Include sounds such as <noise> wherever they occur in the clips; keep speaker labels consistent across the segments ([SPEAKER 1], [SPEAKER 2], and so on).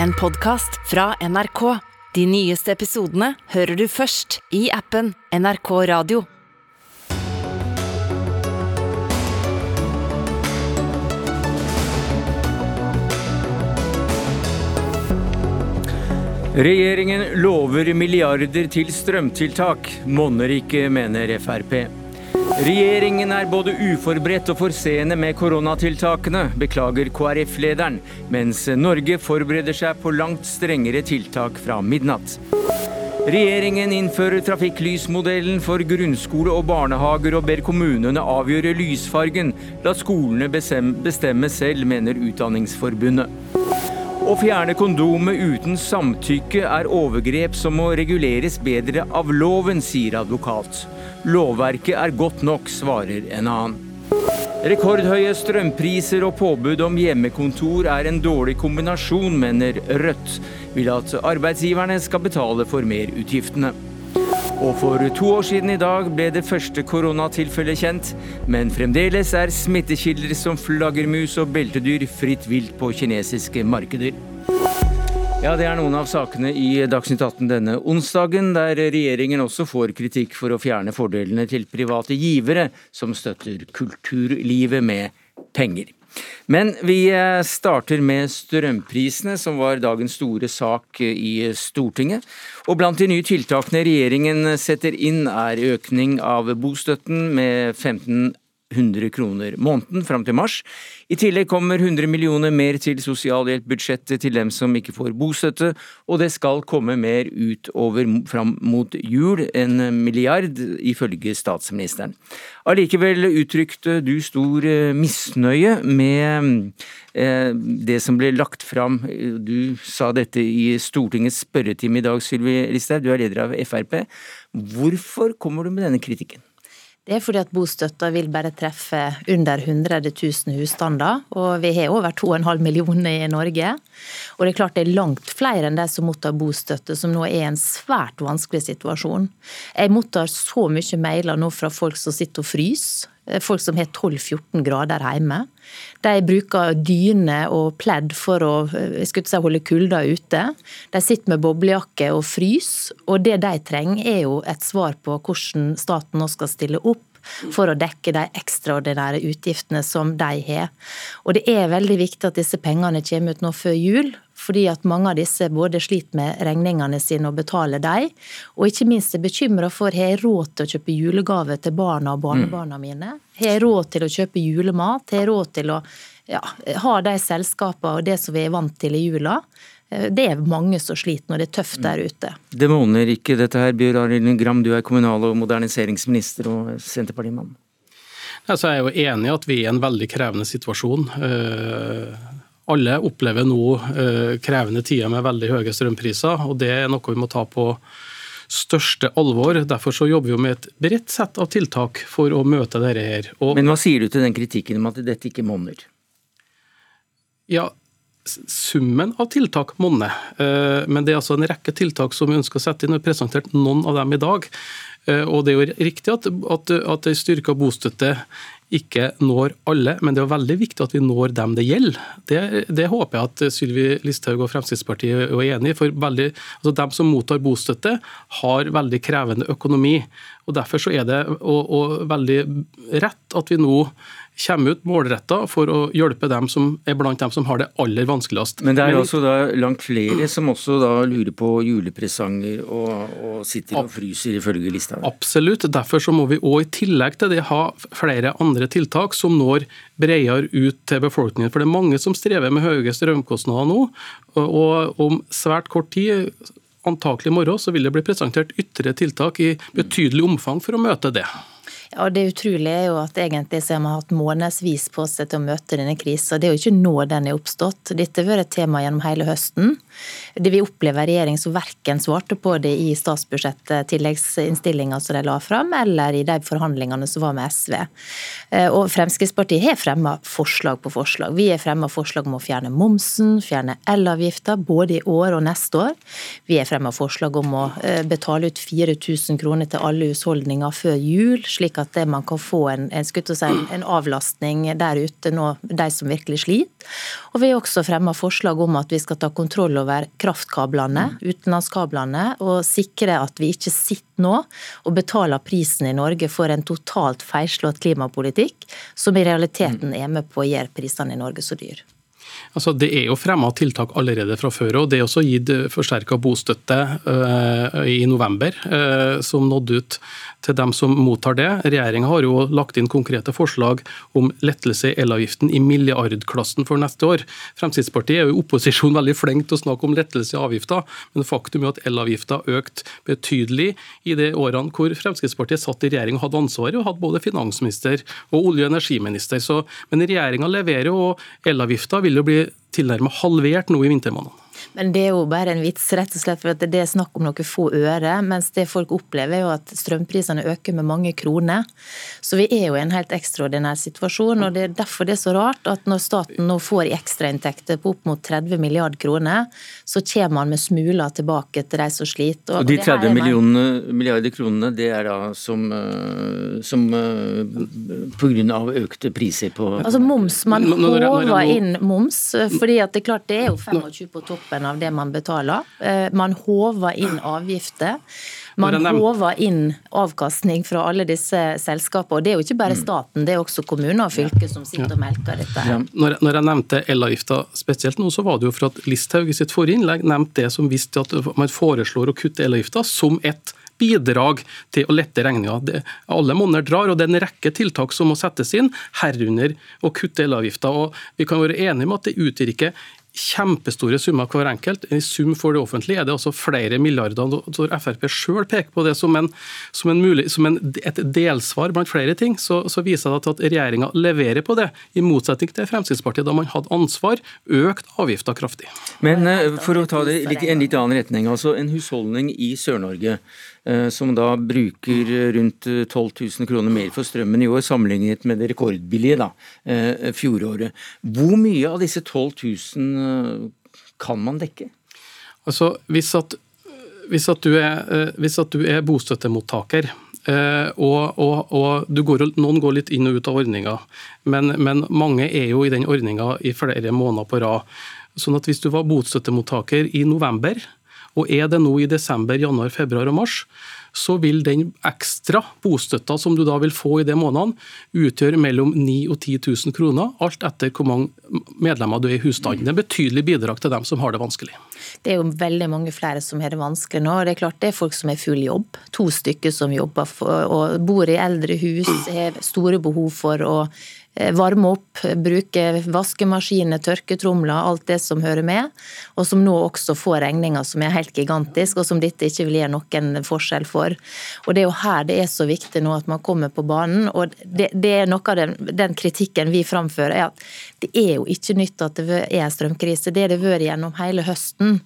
[SPEAKER 1] en podkast fra NRK. De nyeste episodene hører du først i appen NRK Radio.
[SPEAKER 2] Regjeringen lover milliarder til strømtiltak, monner ikke, mener Frp. Regjeringen er både uforberedt og for sene med koronatiltakene, beklager KrF-lederen, mens Norge forbereder seg på langt strengere tiltak fra midnatt. Regjeringen innfører trafikklysmodellen for grunnskole og barnehager og ber kommunene avgjøre lysfargen. La skolene bestemme selv, mener Utdanningsforbundet. Å fjerne kondomet uten samtykke er overgrep som må reguleres bedre av loven, sier advokat. Lovverket er godt nok, svarer en annen. Rekordhøye strømpriser og påbud om hjemmekontor er en dårlig kombinasjon, mener Rødt. Vil at arbeidsgiverne skal betale for merutgiftene. Og for to år siden i dag ble det første koronatilfellet kjent, men fremdeles er smittekilder som flaggermus og beltedyr fritt vilt på kinesiske markeder. Ja, Det er noen av sakene i Dagsnytt 18 denne onsdagen, der regjeringen også får kritikk for å fjerne fordelene til private givere som støtter kulturlivet med penger. Men vi eh, starter med strømprisene, som var dagens store sak eh, i Stortinget. Og blant de nye tiltakene regjeringen setter inn er økning av bostøtten med 15 100 kroner måneden fram til mars. I tillegg kommer 100 millioner mer til sosialhjelpbudsjettet til dem som ikke får bostøtte, og det skal komme mer utover fram mot jul, en milliard, ifølge statsministeren. Allikevel uttrykte du stor eh, misnøye med eh, det som ble lagt fram. Du sa dette i Stortingets spørretime i dag, Sylvi Listhaug, du er leder av Frp. Hvorfor kommer du med denne kritikken?
[SPEAKER 3] Det er fordi at bostøtta vil bare treffe under 100 000 husstander, og vi har over 2,5 millioner i Norge. Og det er klart det er langt flere enn de som mottar bostøtte, som nå er i en svært vanskelig situasjon. Jeg mottar så mye mailer nå fra folk som sitter og fryser. Folk som har 12-14 grader hjemme. De bruker dyne og pledd for å jeg skulle si, holde kulda ute. De sitter med boblejakke og fryser, og det de trenger er jo et svar på hvordan staten nå skal stille opp for å dekke de ekstraordinære utgiftene som de har. Og Det er veldig viktig at disse pengene kommer ut nå før jul, fordi at mange av disse både sliter med regningene sine og betaler dem, og ikke minst er bekymra for har jeg råd til å kjøpe julegave til barna og barnebarna mine. Har jeg råd til å kjøpe julemat? Har jeg råd til å ja, ha de selskapene og det som vi er vant til i jula? Det er mange som sliter når det er tøft der ute.
[SPEAKER 2] Det måner ikke dette her, Bjørn Arild Gram, du er kommunal- og moderniseringsminister og Senterpartimann.
[SPEAKER 4] Altså, jeg er jo enig i at vi er i en veldig krevende situasjon. Alle opplever nå eh, krevende tider med veldig høye strømpriser, og det er noe vi må ta på største alvor. Derfor så jobber vi med et bredt sett av tiltak for å møte dette her.
[SPEAKER 2] Og Men hva sier du til den kritikken om at dette ikke monner?
[SPEAKER 4] Ja, summen av tiltak monner. Eh, men det er altså en rekke tiltak som vi ønsker å sette inn. Vi har presentert noen av dem i dag. Eh, og Det er jo riktig at, at, at styrka bostøtte ikke når alle, men det er veldig viktig at vi når dem det gjelder. Det, det håper jeg at Sylvi Listhaug og Fremskrittspartiet er enig i. for altså dem som mottar bostøtte, har veldig krevende økonomi. og Derfor så er det og, og veldig rett at vi nå kommer ut målretta for å hjelpe dem som er blant dem som har det aller vanskeligst.
[SPEAKER 2] Men det er også da langt flere som også da lurer på julepresanger og, og sitter og fryser, ifølge lista?
[SPEAKER 4] Absolutt. Derfor så må vi òg i tillegg til det ha flere andre tiltak som når bredere ut til befolkningen. For det er mange som strever med høye strømkostnader nå. og om svært kort tid antakelig i morgen så vil det bli presentert ytre tiltak i betydelig omfang for å møte det.
[SPEAKER 3] Ja, Det utrolige er jo at egentlig så har man hatt månedsvis på seg til å møte denne krisen. Det er jo ikke nå den er oppstått. Dette har vært et tema gjennom hele høsten. Det vi opplever regjering som verken svarte på det i statsbudsjettet, tilleggsinnstillinga som de la fram, eller i de forhandlingene som var med SV. Eh, og Fremskrittspartiet har fremma forslag på forslag. Vi har fremma forslag om å fjerne momsen, fjerne elavgifta, både i år og neste år. Vi har fremma forslag om å eh, betale ut 4000 kroner til alle husholdninger før jul, slik at man kan få en, en, si, en, avlastning der ute nå, de som virkelig sliter. Og Vi har også fremma forslag om at vi skal ta kontroll over kraftkablene, utenlandskablene, og sikre at vi ikke sitter nå og betaler prisen i Norge for en totalt feilslått klimapolitikk, som i realiteten er med på å gjøre prisene i Norge så dyr.
[SPEAKER 4] Altså, det er jo fremma tiltak allerede fra før. og Det er også gitt forsterka bostøtte uh, i november, uh, som nådde ut til dem som mottar det. Regjeringa har jo lagt inn konkrete forslag om lettelse i elavgiften i milliardklassen for neste år. Fremskrittspartiet er jo i opposisjon veldig flink til å snakke om lettelse i avgifter, men faktum er at elavgifta økt betydelig i de årene hvor Fremskrittspartiet satt i regjering og hadde ansvaret, og hadde både finansminister og olje- og energiminister. Så, men regjeringa leverer, og elavgifta vil jo bli tilnærmet halvert nå i vintermånedene.
[SPEAKER 3] Men det er jo bare en vits, rett og slett for at det er snakk om noen få øre. Mens det folk opplever, er jo at strømprisene øker med mange kroner. Så vi er jo i en helt ekstraordinær situasjon. og Det er derfor det er så rart at når staten nå får ekstrainntekter på opp mot 30 milliard kroner, så kommer man med smuler tilbake til de som sliter.
[SPEAKER 2] Og, og de 30 millionene, milliarder kronene, det er da som, eh, som eh, pga. økte priser på
[SPEAKER 3] Altså moms. Man håver inn moms, fordi at det er klart det er jo 25 på toppen toppen av det man betaler. Eh, man håver inn avgifter. Man håver inn avkastning fra alle disse selskapene. Og det er jo ikke bare mm. staten, det er også kommuner og fylker som sitter og melker dette. Ja.
[SPEAKER 4] Når, når jeg nevnte elavgifta spesielt nå, så var det jo for at Listhaug i sitt forrige innlegg nevnte det som visste at man foreslår å kutte elavgifta som et bidrag til å lette regninga. Alle monner drar, og det er en rekke tiltak som må settes inn, herunder å kutte elavgifta. Vi kan være enige med at det utgjør ikke kjempestore summer hver enkelt. I sum for det offentlige er det altså flere milliarder. Når Frp sjøl peker på det som, en, som, en mulig, som en, et delsvar blant flere ting, så, så viser det at regjeringa leverer på det, i motsetning til Fremskrittspartiet, da man hadde ansvar, økt avgifta kraftig.
[SPEAKER 2] Men eh, for å ta det i en litt annen retning. altså En husholdning i Sør-Norge som da bruker rundt 12 eh, 000 kroner mer for strømmen i år, sammenlignet med det rekordbillige da, eh, fjoråret. Hvor mye av disse 12 000 kan man dekke?
[SPEAKER 4] Altså, hvis at, hvis at, du, er, hvis at du er bostøttemottaker, og, og, og går, noen går litt inn og ut av ordninga, men, men mange er jo i den ordninga i flere måneder på rad. Sånn at hvis du var bostøttemottaker i november, og er det nå i desember, januar, februar og mars, så vil den ekstra bostøtta som du da vil få i de månedene, utgjøre mellom 9000 og 10 000 kroner, alt etter hvor mange medlemmer du er i husstanden. Det er betydelig bidrag til dem som har det vanskelig.
[SPEAKER 3] Det er jo veldig mange flere som har det vanskelig nå. Det er klart det er folk som er full jobb. To stykker som jobber for, og bor i eldre hus, har store behov for å varme opp, bruke vaskemaskiner, tørketromler, alt det som hører med. Og som nå også får regninger som er helt gigantisk, og som dette ikke vil gjøre noen forskjell for. Og Det er jo her det er så viktig nå at man kommer på banen. og det, det er Noe av den, den, kritikken vi framfører, er at det er jo ikke nytt at det er strømkrise. Det har det vært gjennom hele høsten.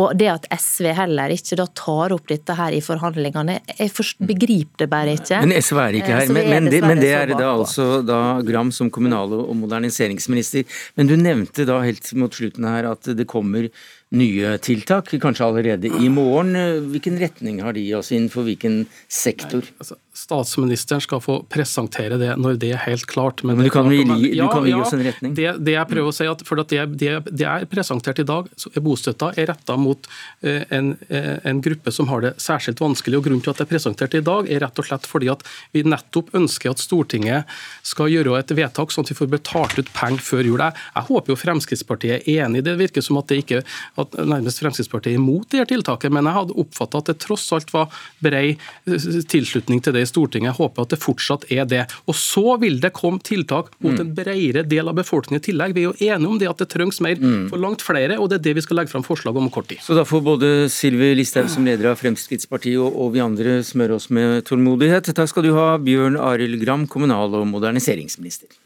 [SPEAKER 3] Og det at SV heller ikke da tar opp dette her i forhandlingene, jeg begriper det bare ikke.
[SPEAKER 2] Men SV er ikke her. Eh, men, men, det, men det, er da altså da Gram som kommunal- og moderniseringsminister. Men du nevnte da helt mot slutten her at det kommer nye tiltak, kanskje allerede i morgen. Hvilken retning har de, altså innenfor hvilken sektor? Nei, altså,
[SPEAKER 4] Statsministeren skal få presentere det når det er helt klart.
[SPEAKER 2] Men, men du kan, gi, du ja, kan gi oss en retning?
[SPEAKER 4] Det, det, jeg prøver å si at for at det, det, det er presentert i dag, så er bostøtta er retta mot eh, en, eh, en, gruppe som har det særskilt vanskelig. og Grunnen til at det er presentert i dag, er rett og slett fordi at vi nettopp ønsker at Stortinget skal gjøre et vedtak sånn at vi får betalt ut penger før jul. Jeg håper jo Fremskrittspartiet er enig i det. virker som at det ikke at nærmest Fremskrittspartiet er imot det her tiltaket, men jeg hadde oppfatta at det tross alt var bred eh, tilslutning til det i Stortinget. Jeg håper at det fortsatt er det. Og Så vil det komme tiltak mot en bredere del av befolkningen i tillegg. Vi er jo enige om det at det trengs mer mm. for langt flere, og det er det vi skal legge fram forslag om kort tid.
[SPEAKER 2] Så da får både Sylvi Listhaug som leder av Fremskrittspartiet og, og vi andre smøre oss med tålmodighet. Takk skal du ha, Bjørn Arild Gram, kommunal- og moderniseringsminister.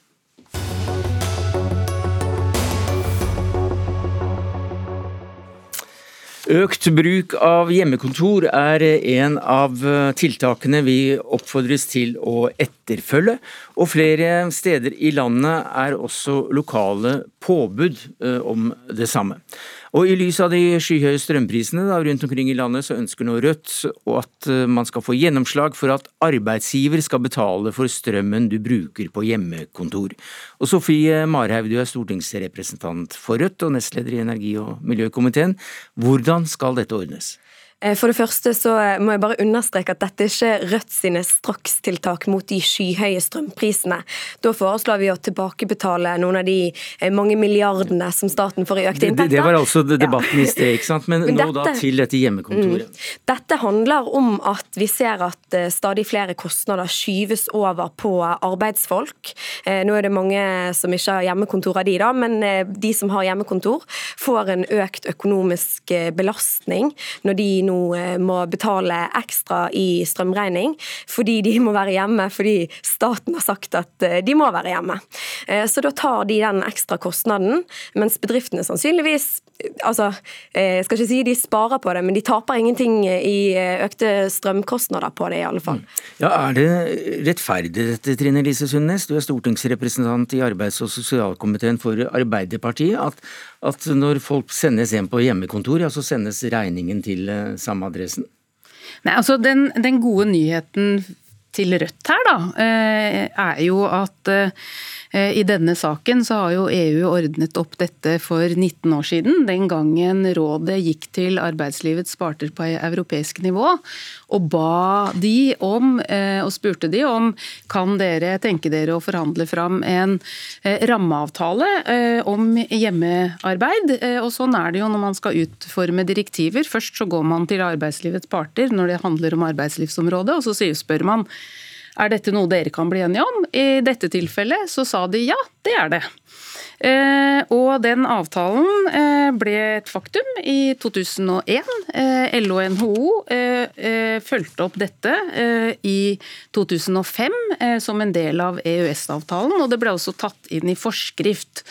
[SPEAKER 2] Økt bruk av hjemmekontor er en av tiltakene vi oppfordres til å etterfølge etterfølge. Og flere steder i landet er også lokale påbud eh, om det samme. Og I lys av de skyhøye strømprisene da, rundt omkring i landet, så ønsker nå Rødt at eh, man skal få gjennomslag for at arbeidsgiver skal betale for strømmen du bruker på hjemmekontor. Og Sofie Marhaug, du er stortingsrepresentant for Rødt og nestleder i energi- og miljøkomiteen. Hvordan skal dette ordnes?
[SPEAKER 5] Eh, for det første så eh, må jeg bare understreke at dette er ikke Rødt sine strakstiltak mot de skyhøye strømprisene. Da foreslår vi å tilbakebetale noen av de eh, mange milliardene som staten får i økte inntekter.
[SPEAKER 2] Det, det var altså debatten ja. i sted, ikke sant? men, men nå dette, da til dette hjemmekontoret. Mm,
[SPEAKER 5] dette handler om at vi ser at stadig flere kostnader skyves over på arbeidsfolk. Nå er det mange som ikke har hjemmekontor av de, da, men de som har hjemmekontor, får en økt økonomisk belastning når de nå eh, må betale ekstra i strømregning fordi de må være hjemme fordi staten har sagt at eh, de må være hjemme. Eh, så da tar de den ekstra kostnaden, mens bedriftene sannsynligvis altså, jeg skal ikke si de sparer på det, men de taper ingenting i økte strømkostnader på det, i alle fall. Mm.
[SPEAKER 2] Ja, Er det rettferdig dette, Trine Lise Sundnes, du er stortingsrepresentant i arbeids- og sosialkomiteen for Arbeiderpartiet, at, at når folk sendes hjem på hjemmekontor, ja, så sendes regningen til samme adressen?
[SPEAKER 6] Nei, altså den, den gode nyheten til Rødt her, da, eh, er jo at eh, I denne saken så har jo EU ordnet opp dette for 19 år siden, den gangen rådet gikk til arbeidslivets parter på europeisk nivå og ba de om, eh, og spurte de om kan dere tenke dere å forhandle fram en rammeavtale om hjemmearbeid. Og sånn er det jo når man skal utforme direktiver. Først så går man til arbeidslivets parter når det handler om arbeidslivsområdet, og så spør man er dette noe dere kan bli enige om? I dette tilfellet så sa de ja, det er det. Eh, og den avtalen eh, ble et faktum i 2001. Eh, LO og NHO fulgte opp dette i 2005 som en del av EØS-avtalen, og det ble også tatt inn i forskrift.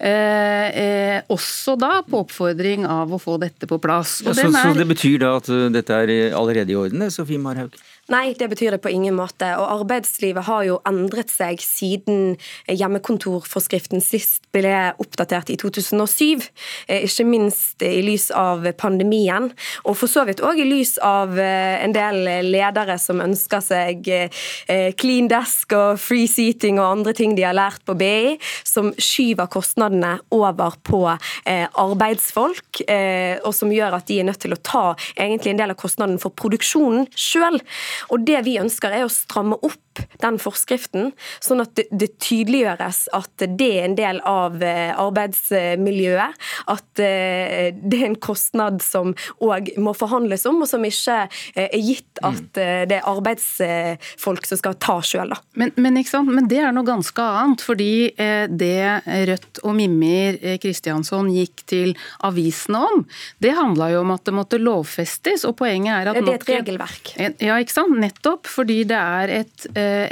[SPEAKER 6] Eh, også da på oppfordring av å få dette på plass.
[SPEAKER 2] Ja, så, er... så, det betyr da at dette er allerede i orden, Sofie Marhaug?
[SPEAKER 5] Nei, det betyr det på ingen måte. Og arbeidslivet har jo endret seg siden hjemmekontorforskriften sist ble oppdatert i 2007. Eh, ikke minst i lys av pandemien, og for så vidt òg i lys av eh, en del ledere som ønsker seg eh, clean desk og free seating og andre ting de har lært på BI, som skyver kostnadene over på arbeidsfolk, og som gjør at de er nødt til å ta egentlig en del av kostnaden for produksjonen sjøl. Og det vi ønsker er å stramme opp den forskriften, sånn at det, tydeliggjøres at det er en del av eh, arbeidsmiljøet. At eh, det er en kostnad som òg må forhandles om, og som ikke eh, er gitt at mm. det er arbeidsfolk som skal ta sjøl.
[SPEAKER 6] Men, men, men, det er noe ganske annet. fordi det Rødt og Mimir Kristiansson gikk til avisene om, det handla jo om at det måtte lovfestes. og poenget er at...
[SPEAKER 5] Det er et regelverk.
[SPEAKER 6] Ja, ikke sant? Nettopp fordi det er et,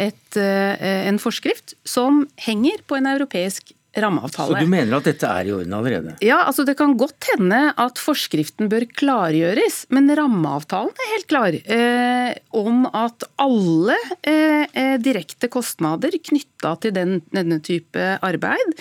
[SPEAKER 6] et, eh, en forskrift som henger på en europeisk rammeavtale.
[SPEAKER 2] Så du mener at dette er i orden allerede?
[SPEAKER 6] Ja, altså det kan godt hende at forskriften bør klargjøres, men rammeavtalen er helt klar eh, om at alle eh, eh direkte kostnader knytta til den, denne type arbeid,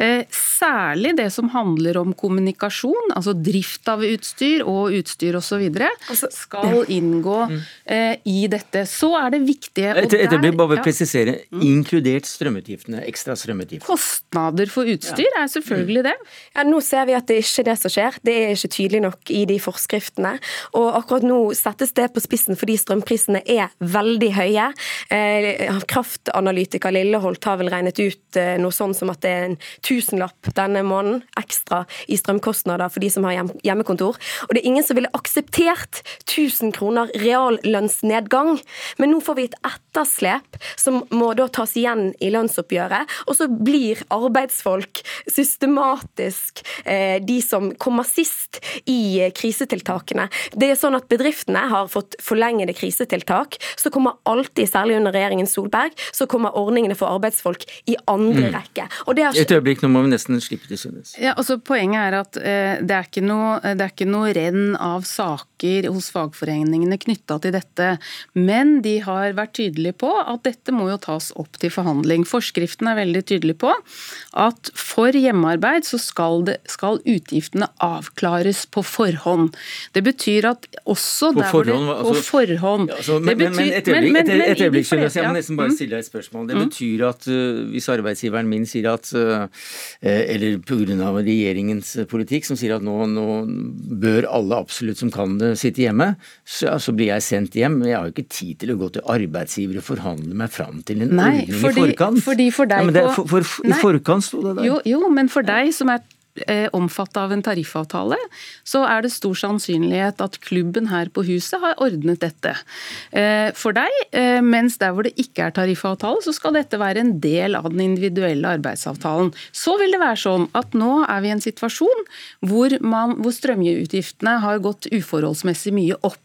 [SPEAKER 6] eh, særlig det som handler om kommunikasjon, altså drift av utstyr og utstyr osv., altså, skal inngå mm. eh, i dette. Så er det viktige
[SPEAKER 2] Etter, etter der, bare ja. presisere, inkludert strømutgiftene, ekstra strømutgifter?
[SPEAKER 6] Kostnader kostnader for utstyr er selvfølgelig det.
[SPEAKER 5] Ja, nå ser vi at det ikke er det som skjer. Det er ikke tydelig nok i de forskriftene. Og akkurat nå settes det på spissen fordi strømprisene er veldig høye. Eh, kraftanalytiker Lilleholt har vel regnet ut eh, noe sånn som at det er en tusenlapp denne måneden ekstra i strømkostnader for de som har hjem, hjemmekontor. Og det er ingen som ville akseptert 1000 kroner reallønnsnedgang. Men nå får vi et etterslep som må da tas igjen i lønnsoppgjøret, og så blir arbeid arbeidsfolk systematisk eh, de som kommer sist i krisetiltakene. Det er sånn at Bedriftene har fått forlengede krisetiltak. Så kommer alltid, særlig under regjeringen Solberg, så kommer ordningene for arbeidsfolk i andre mm. rekke.
[SPEAKER 2] Har... Et øyeblikk, nå må vi nesten slippe til Sundnes.
[SPEAKER 6] Ja, altså, poenget er at eh, det, er ikke noe, det er ikke noe renn av saker hos fagforeningene knytta til dette. Men de har vært tydelige på at dette må jo tas opp til forhandling. Forskriften er veldig tydelig på at for hjemmearbeid så skal, det, skal utgiftene avklares på forhånd. Det betyr at også
[SPEAKER 2] på der forhånd,
[SPEAKER 6] det, På altså, forhånd. Ja, altså,
[SPEAKER 2] men, betyr, men, et øyeblikk, men, et, et øyeblikk jeg, jeg må nesten bare mm. stille deg et spørsmål. Det mm. betyr at uh, hvis arbeidsgiveren min sier at uh, Eller pga. regjeringens politikk som sier at nå, nå, bør alle absolutt som kan det, sitte hjemme, så, så, blir jeg sendt hjem. Jeg har jo ikke tid til å gå til arbeidsgiver og forhandle meg fram til en Nei, ordning fordi, i forkant.
[SPEAKER 6] Fordi for deg
[SPEAKER 2] ja, det, for, for, I forkant sto det der.
[SPEAKER 6] Jo, jo, men for deg som er eh, omfattet av en tariffavtale, så er det stor sannsynlighet at klubben her på huset har ordnet dette. Eh, for deg, eh, mens der hvor det ikke er tariffavtale, så skal dette være en del av den individuelle arbeidsavtalen. Så vil det være sånn at nå er vi i en situasjon hvor, man, hvor strømutgiftene har gått uforholdsmessig mye opp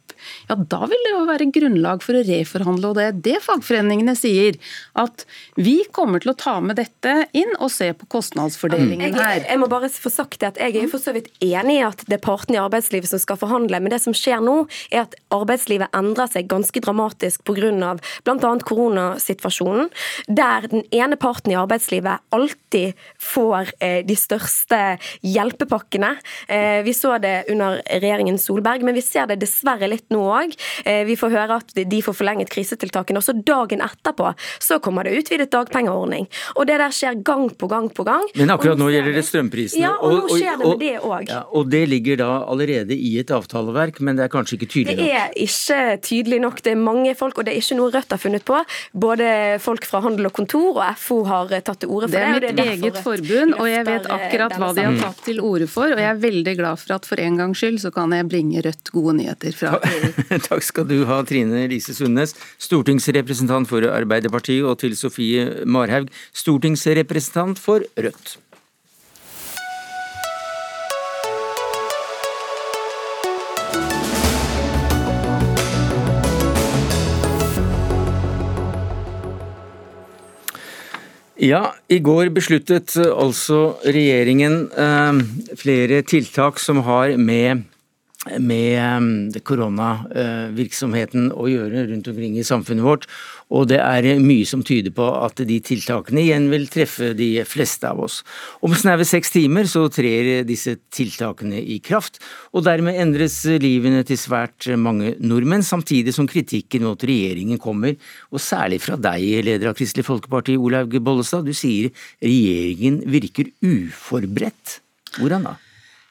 [SPEAKER 6] ja da vil det jo være grunnlag for å reforhandle. Og det er det fagforeningene sier. At vi kommer til å ta med dette inn og se på kostnadsfordelingen her.
[SPEAKER 5] Jeg, jeg må bare få sagt det at jeg er for så vidt enig i at det er partene i arbeidslivet som skal forhandle, men det som skjer nå, er at arbeidslivet endrer seg ganske dramatisk pga. bl.a. koronasituasjonen, der den ene parten i arbeidslivet alltid får eh, de største hjelpepakkene. Eh, vi så det under regjeringen Solberg, men vi ser det dessverre litt nå òg. Eh, vi får høre at de får forlenget krisetiltakene. og så dagen etterpå så kommer det utvidet dagpengeordning. Og det der skjer gang på gang på gang.
[SPEAKER 2] Men akkurat nå gjelder det strømprisene.
[SPEAKER 5] Ja, og nå skjer det med det òg.
[SPEAKER 2] Ja, og det ligger da allerede i et avtaleverk, men det er kanskje ikke tydelig nok?
[SPEAKER 5] Det er ikke tydelig nok. Det er mange folk, og det er ikke noe Rødt har funnet på. Både folk fra Handel og Kontor og FO har tatt til orde for det.
[SPEAKER 6] Det er mitt det er eget forbund, og jeg vet akkurat hva de har tatt til orde for. Og jeg er veldig glad for at for en gangs skyld så kan jeg bringe Rødt gode nyheter fra <laughs> <laughs>
[SPEAKER 2] Takk skal du ha, Trine Lise Sundnes, stortingsrepresentant for Arbeiderpartiet, og til Sofie Marhaug, stortingsrepresentant for Rødt. Ja, i går besluttet altså regjeringen eh, flere tiltak som har med med um, koronavirksomheten å gjøre rundt omkring i samfunnet vårt. Og det er mye som tyder på at de tiltakene igjen vil treffe de fleste av oss. Om snaue seks timer så trer disse tiltakene i kraft, og dermed endres livene til svært mange nordmenn, samtidig som kritikken mot regjeringen kommer, og særlig fra deg, leder av Kristelig Folkeparti, Olaug Bollestad. Du sier regjeringen virker uforberedt. Hvordan da?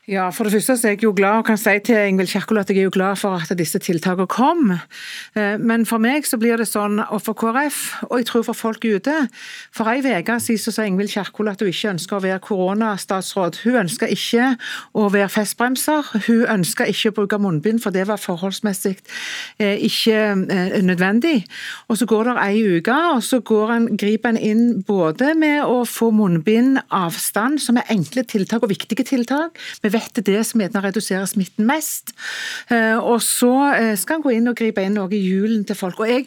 [SPEAKER 7] Ja, For det første så er jeg jo glad og kan si til Ingvild Kjerkol at jeg er jo glad for at disse tiltakene kom. Eh, men for meg så blir det sånn, og for KrF, og jeg tror for folk ute For ei uke siden så sa Ingvild Kjerkol at hun ikke ønsker å være koronastatsråd. Hun ønsker ikke å være festbremser. Hun ønsker ikke å bruke munnbind, for det var forholdsmessig eh, ikke eh, nødvendig. Og så går det ei uke, og så en, griper en inn både med å få munnbind avstand, som er enkle tiltak og viktige tiltak. Vi vet det er det som gjerne reduserer smitten mest. Eh, og så eh, skal en gå inn og gripe inn noe i julen til folk. Og jeg,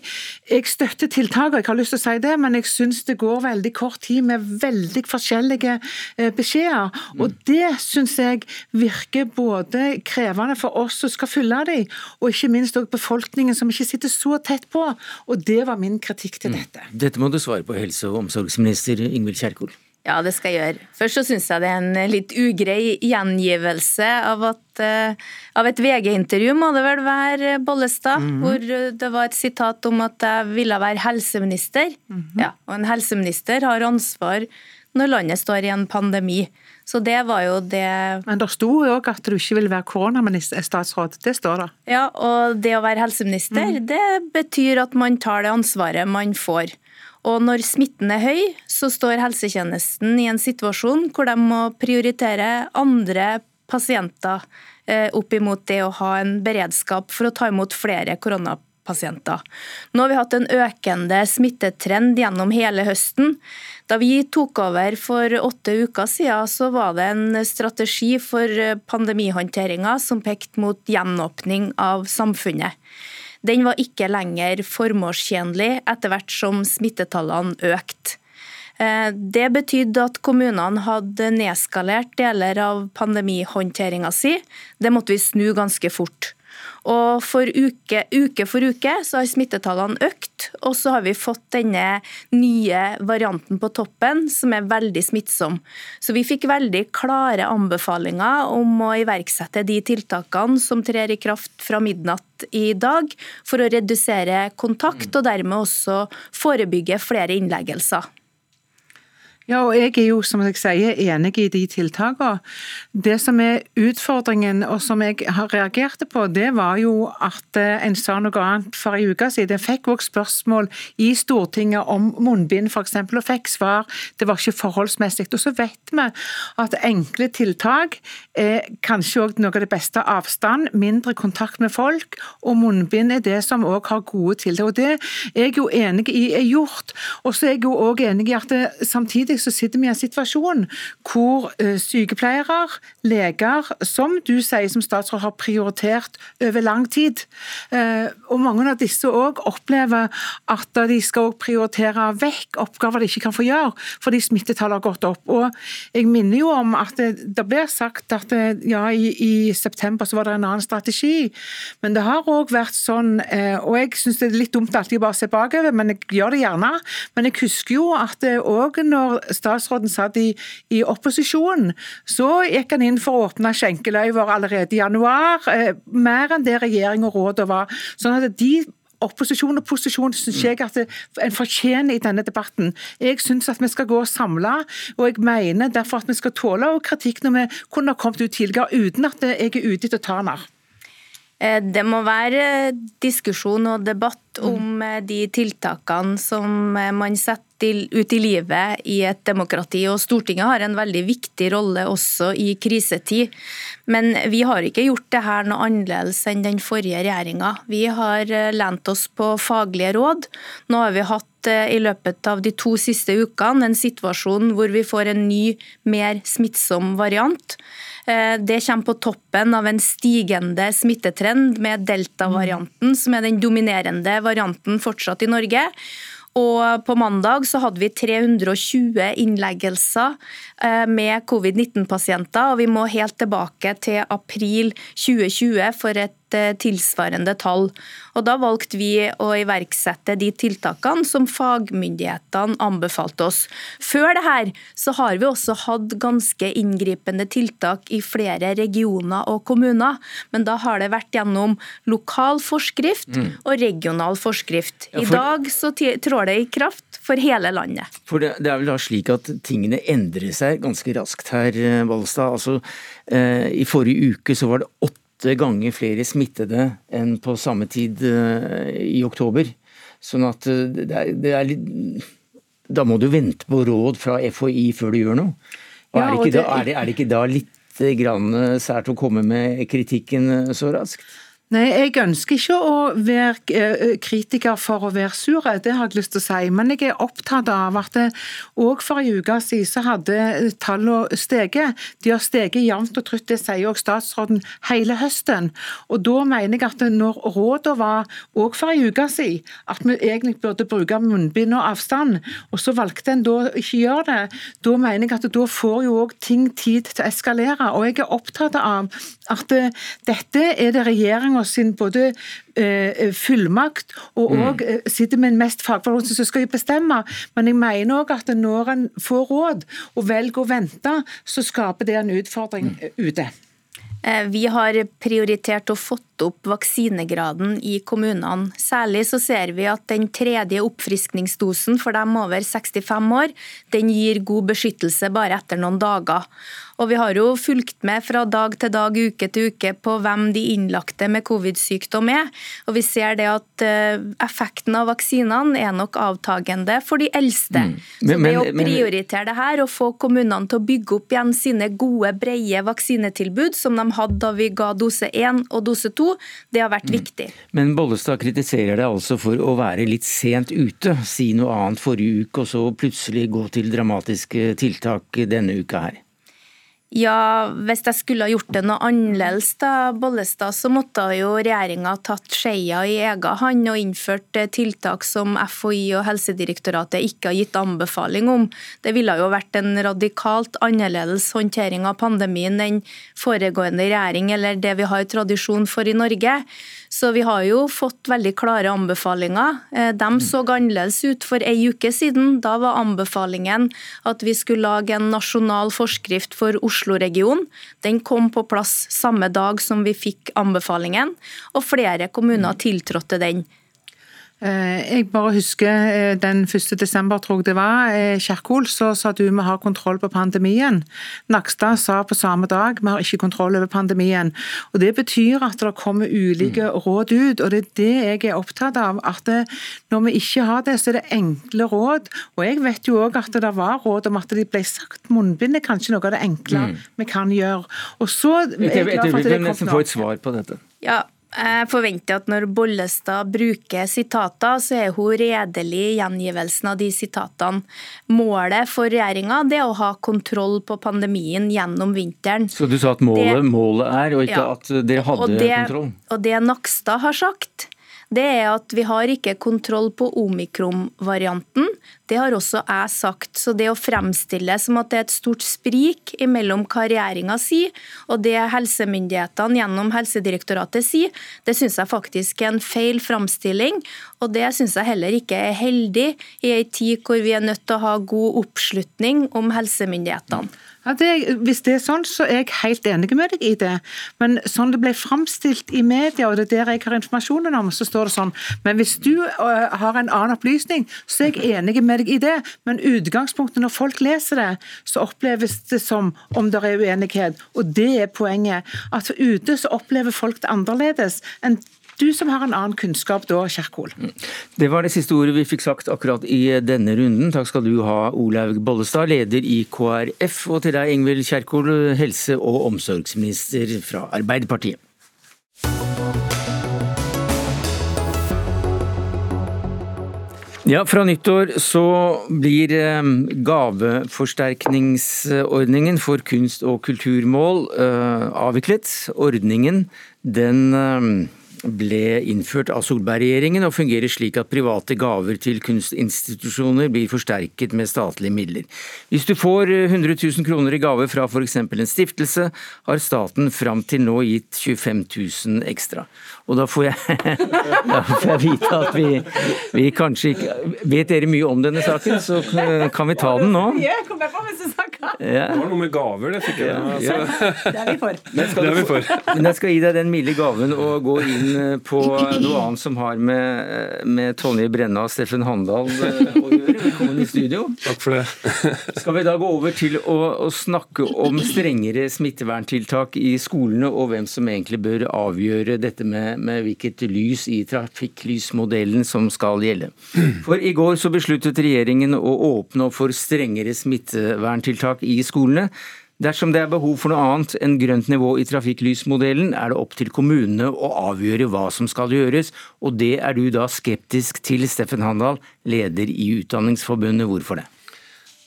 [SPEAKER 7] jeg støtter tiltakene, jeg har lyst til å si det, men jeg syns det går veldig kort tid med veldig forskjellige eh, beskjeder. Og det syns jeg virker både krevende for oss som skal fylle dem, og ikke minst også befolkningen som ikke sitter så tett på. Og det var min kritikk til mm. dette.
[SPEAKER 2] Dette må du svare på, helse- og omsorgsminister Ingvild Kjerkol.
[SPEAKER 3] Ja, det skal jeg gjøre. Først så syns jeg det er en litt ugrei gjengivelse av, at, uh, av et VG-intervju, må det vel være, Bollestad, mm -hmm. hvor eh, det var et sitat om at jeg ville være helseminister. Mm -hmm. Ja, og en helseminister har ansvar når landet står i en pandemi. Så det var jo det
[SPEAKER 7] Men det sto jo òg at du ikke vil være koronastatsråd. Det står det.
[SPEAKER 3] Ja, og det å være helseminister, mm. det betyr at man tar det ansvaret man får. Og når smitten er høy, så står helsetjenesten i en situasjon hvor de må prioritere andre pasienter eh, opp imot det å ha en beredskap for å ta imot flere koronapasienter
[SPEAKER 8] pasienter. Nå har vi hatt en økende smittetrend gjennom hele høsten. Da vi tok over for åtte uker siden, så var det en strategi for pandemihåndteringa som pekte mot gjenåpning av samfunnet. Den var ikke lenger formålstjenlig etter hvert som smittetallene økte. Eh, det betydde at kommunene hadde nedskalert deler av pandemihåndteringa si. Det måtte vi snu ganske fort. Og for uke, uke, for uke så har smittetallene økt, og så har vi fått denne nye varianten på toppen, som er veldig smittsom. Så vi fikk veldig klare anbefalinger om å iverksette de tiltakene som trer i kraft fra midnatt i dag, for å redusere kontakt og dermed også forebygge flere innleggelser.
[SPEAKER 7] Ja, og jeg er jo som jeg sier, enig i de tiltakene. Det som er utfordringen, og som jeg har reagerte på, det var jo at eh, en sa noe annet for en uke siden. Jeg fikk også spørsmål i Stortinget om munnbind f.eks., og fikk svar det var ikke forholdsmessig. Og så vet vi at enkle tiltak er kanskje også noe av det beste. Avstand, mindre kontakt med folk, og munnbind er det som også har gode tiltak. Og Det er jeg jo enig i er gjort. Og så er jeg jo også enig i at det, samtidig så sitter vi i en situasjon hvor eh, sykepleiere, leger, som du sier som statsråd har prioritert over lang tid, eh, og mange av disse òg opplever at de skal prioritere vekk oppgaver de ikke kan få gjøre fordi smittetallet har gått opp. Og Jeg minner jo om at det, det blir sagt at det, ja, i, i, september så var det en annen strategi, men det har òg vært sånn, eh, og jeg syns det er litt dumt alltid å bare se bakover, men jeg gjør det gjerne. Men jeg husker jo at òg når statsråden satt i, i opposisjon, så gikk han inn for å åpne skjenkeløyver allerede i januar. Eh, mer enn det regjering og rådet var. Sånn at de opposisjon og posisjon syns jeg at en fortjener i denne debatten. Jeg syns at vi skal gå samla, og jeg mener derfor at vi skal tåle kritikk når vi kunne ha kommet ut tidligere, uten at jeg er ute etter å ta den
[SPEAKER 8] Det må være diskusjon og debatt om eh, de tiltakene som man setter ut i livet i et demokrati. Og Stortinget har en veldig viktig rolle også i krisetid. Men vi har ikke gjort det her noe annerledes enn den forrige regjeringa. Vi har eh, lent oss på faglige råd. Nå har vi hatt eh, i løpet av de to siste ukene en situasjon hvor vi får en ny, mer smittsom variant. Eh, det kommer på toppen av en stigende smittetrend med delta-varianten, som er den dominerende varianten fortsatt i Norge. Og på mandag så hadde vi 320 innleggelser eh, med covid-19-pasienter, og vi må helt tilbake til april 2020 for et Eh, tilsvarende tall. Og Da valgte vi å iverksette de tiltakene som fagmyndighetene anbefalte oss. Før det her så har vi også hatt ganske inngripende tiltak i flere regioner og kommuner. Men da har det vært gjennom lokal forskrift mm. og regional forskrift. I ja, for... dag så trår det i kraft for hele landet.
[SPEAKER 2] For det, det, er vel da slik at tingene endrer seg ganske raskt her, Valstad. Altså, eh, I forrige uke så var det åtte åtte ganger flere smittede enn på samme tid eh, i oktober. Sånn at eh, det er, det er litt Da må du vente på råd fra FHI før du gjør noe. Og er, det da, er, det, er, det, ikke da litt grann eh, sært å komme med kritikken så raskt?
[SPEAKER 7] Nei, Jeg ønsker ikke å være eh, kritiker for å være sur, det har jeg lyst til å si. Men jeg er opptatt av at òg for en uke siden så hadde tallene steget. De har steget jevnt og trutt, det sier òg statsråden, hele høsten. Og Da mener jeg at når rådene var òg for en uke siden at vi egentlig burde bruke munnbind og avstand, og så valgte en da ikke gjøre det, da mener jeg at da får jo òg ting tid til å eskalere. Og jeg er opptatt av at dette er det regjeringa sin både eh, fullmakt og òg mm. Eh, sitter med en mest fagfolk som skal bestemme. Men jeg mener òg at når en får råd og velger å vente, så skaper det en utfordring mm. ute.
[SPEAKER 8] Eh, vi har prioritert og fått opp vaksinegraden i kommunene. Særlig så ser vi at den tredje oppfriskningsdosen for dem over 65 år, den gir god beskyttelse bare etter noen dager. Og vi har jo fulgt med fra dag til dag, uke til uke på hvem de innlagte med covid-sykdom er. Og vi ser det at eh, effekten av vaksinene er nok avtagende for de eldste. Mm. Men, Så det å prioritere det her og få kommunene til å bygge opp igjen sine gode, brede vaksinetilbud som de hadde da vi ga dose 1 og dose 2, Det har vært mm. viktig.
[SPEAKER 2] Men Bollestad kritiserer deg altså for å være litt sent ute. Si noe annet forrige uke, og så plutselig gå til dramatiske tiltak denne uka her.
[SPEAKER 8] Ja, hvis jeg skulle ha gjort det noe annerledes, da, Bollestad, så måtte jo regjeringa tatt skeia i egen hånd og innført eh, tiltak som FHI og Helsedirektoratet ikke har gitt anbefaling om. Det ville jo vært en radikalt annerledes håndtering av pandemien enn foregående regjering, eller det vi har tradisjon for i Norge. Så vi har jo fått veldig klare anbefalinger. Eh, de så annerledes ut for ei uke siden. Da var anbefalingen at vi skulle lage en nasjonal forskrift for Oslo-regionen. Den kom på plass samme dag som vi fikk anbefalingen, og flere kommuner tiltrådte den.
[SPEAKER 7] Eh, jeg bare husker eh, den 1. desember, tror jeg det var, eh, Kjerkol, så sa du vi har kontroll på pandemien. Nakstad sa på samme dag vi har ikke kontroll over pandemien. Og Det betyr at det kommer ulike mm. råd ut, og det er det jeg er opptatt av. At det, når vi ikke har det, så er det enkle råd. Og jeg vet jo òg at det var råd om at de ble sagt munnbind er kanskje noe av det enkle mm. vi kan gjøre. Og så
[SPEAKER 2] er jeg glad for at det kom nå. Jeg få et svar på dette.
[SPEAKER 8] Ja, jeg forventer at når Bollestad bruker sitater, så er hun redelig i gjengivelsen av de sitatene. Målet for regjeringa er å ha kontroll på pandemien gjennom vinteren.
[SPEAKER 2] Så du sa at målet, det, målet er, og ikke ja, at dere hadde
[SPEAKER 8] og det,
[SPEAKER 2] kontroll?
[SPEAKER 8] Og det Nakstad har sagt, det er at vi har ikke kontroll på omikron-varianten. Det har også jeg sagt. Så det å fremstille som at det er et stort sprik mellom hva regjeringa sier og det helsemyndighetene gjennom Helsedirektoratet sier, det syns jeg faktisk er en feil framstilling. Og det syns jeg heller ikke er heldig i ei tid hvor vi er nødt til å ha god oppslutning om helsemyndighetene.
[SPEAKER 7] Ja, det, hvis det er sånn, så er jeg helt enig med deg i det. Men sånn det ble framstilt i media, og det er der jeg har informasjonen om, så står det sånn. Men hvis du uh, har en annen opplysning, så er jeg enig med deg i det. Men utgangspunktet når folk leser det, så oppleves det som om det er uenighet. Og det er poenget. At ute så opplever folk det annerledes enn du som har en annen kunnskap da, Kjerkol.
[SPEAKER 2] Det var det siste ordet vi fikk sagt akkurat i denne runden. Takk skal du ha, Olaug Bollestad, leder i KrF, og til deg, Ingvild Kjerkol, helse- og omsorgsminister fra Arbeiderpartiet. Ja, Fra nyttår så blir eh, gaveforsterkningsordningen for kunst- og kulturmål uh, avviklet. Ordningen den uh, ble innført av Solberg-regjeringen og fungerer slik at private gaver til kunstinstitusjoner blir forsterket med statlige midler. Hvis du får 100 000 kroner i gave fra f.eks. en stiftelse, har staten fram til nå gitt 25 000 ekstra. Og da får jeg, <laughs> da får jeg vite at vi, vi, kanskje ikke Vet dere mye om denne saken, så kan vi ta den nå.
[SPEAKER 7] Ja, kom jeg på neste sak.
[SPEAKER 9] Ja. Det var noe med gaver, det fikk jeg.
[SPEAKER 7] Altså. Det er vi for.
[SPEAKER 9] Men, det er vi for.
[SPEAKER 2] Men jeg skal gi deg den milde gaven å gå inn eh, på noe annet som har med, med Tonje Brenna og Steffen Handal eh, å gjøre. Velkommen i studio.
[SPEAKER 9] Takk for det. <laughs>
[SPEAKER 2] Skal vi da gå over til å, å snakke om strengere smitteverntiltak i skolene, og hvem som egentlig bør avgjøre dette med med hvilket lys i trafikklysmodellen som skal gjelde. For i går så besluttet regjeringen å åpne opp for strengere smitteverntiltak i skolene. Dersom det er behov for noe annet enn grønt nivå i trafikklysmodellen, er det opp til kommunene å avgjøre hva som skal gjøres, og det er du da skeptisk til, Steffen Handal, leder i Utdanningsforbundet. Hvorfor det?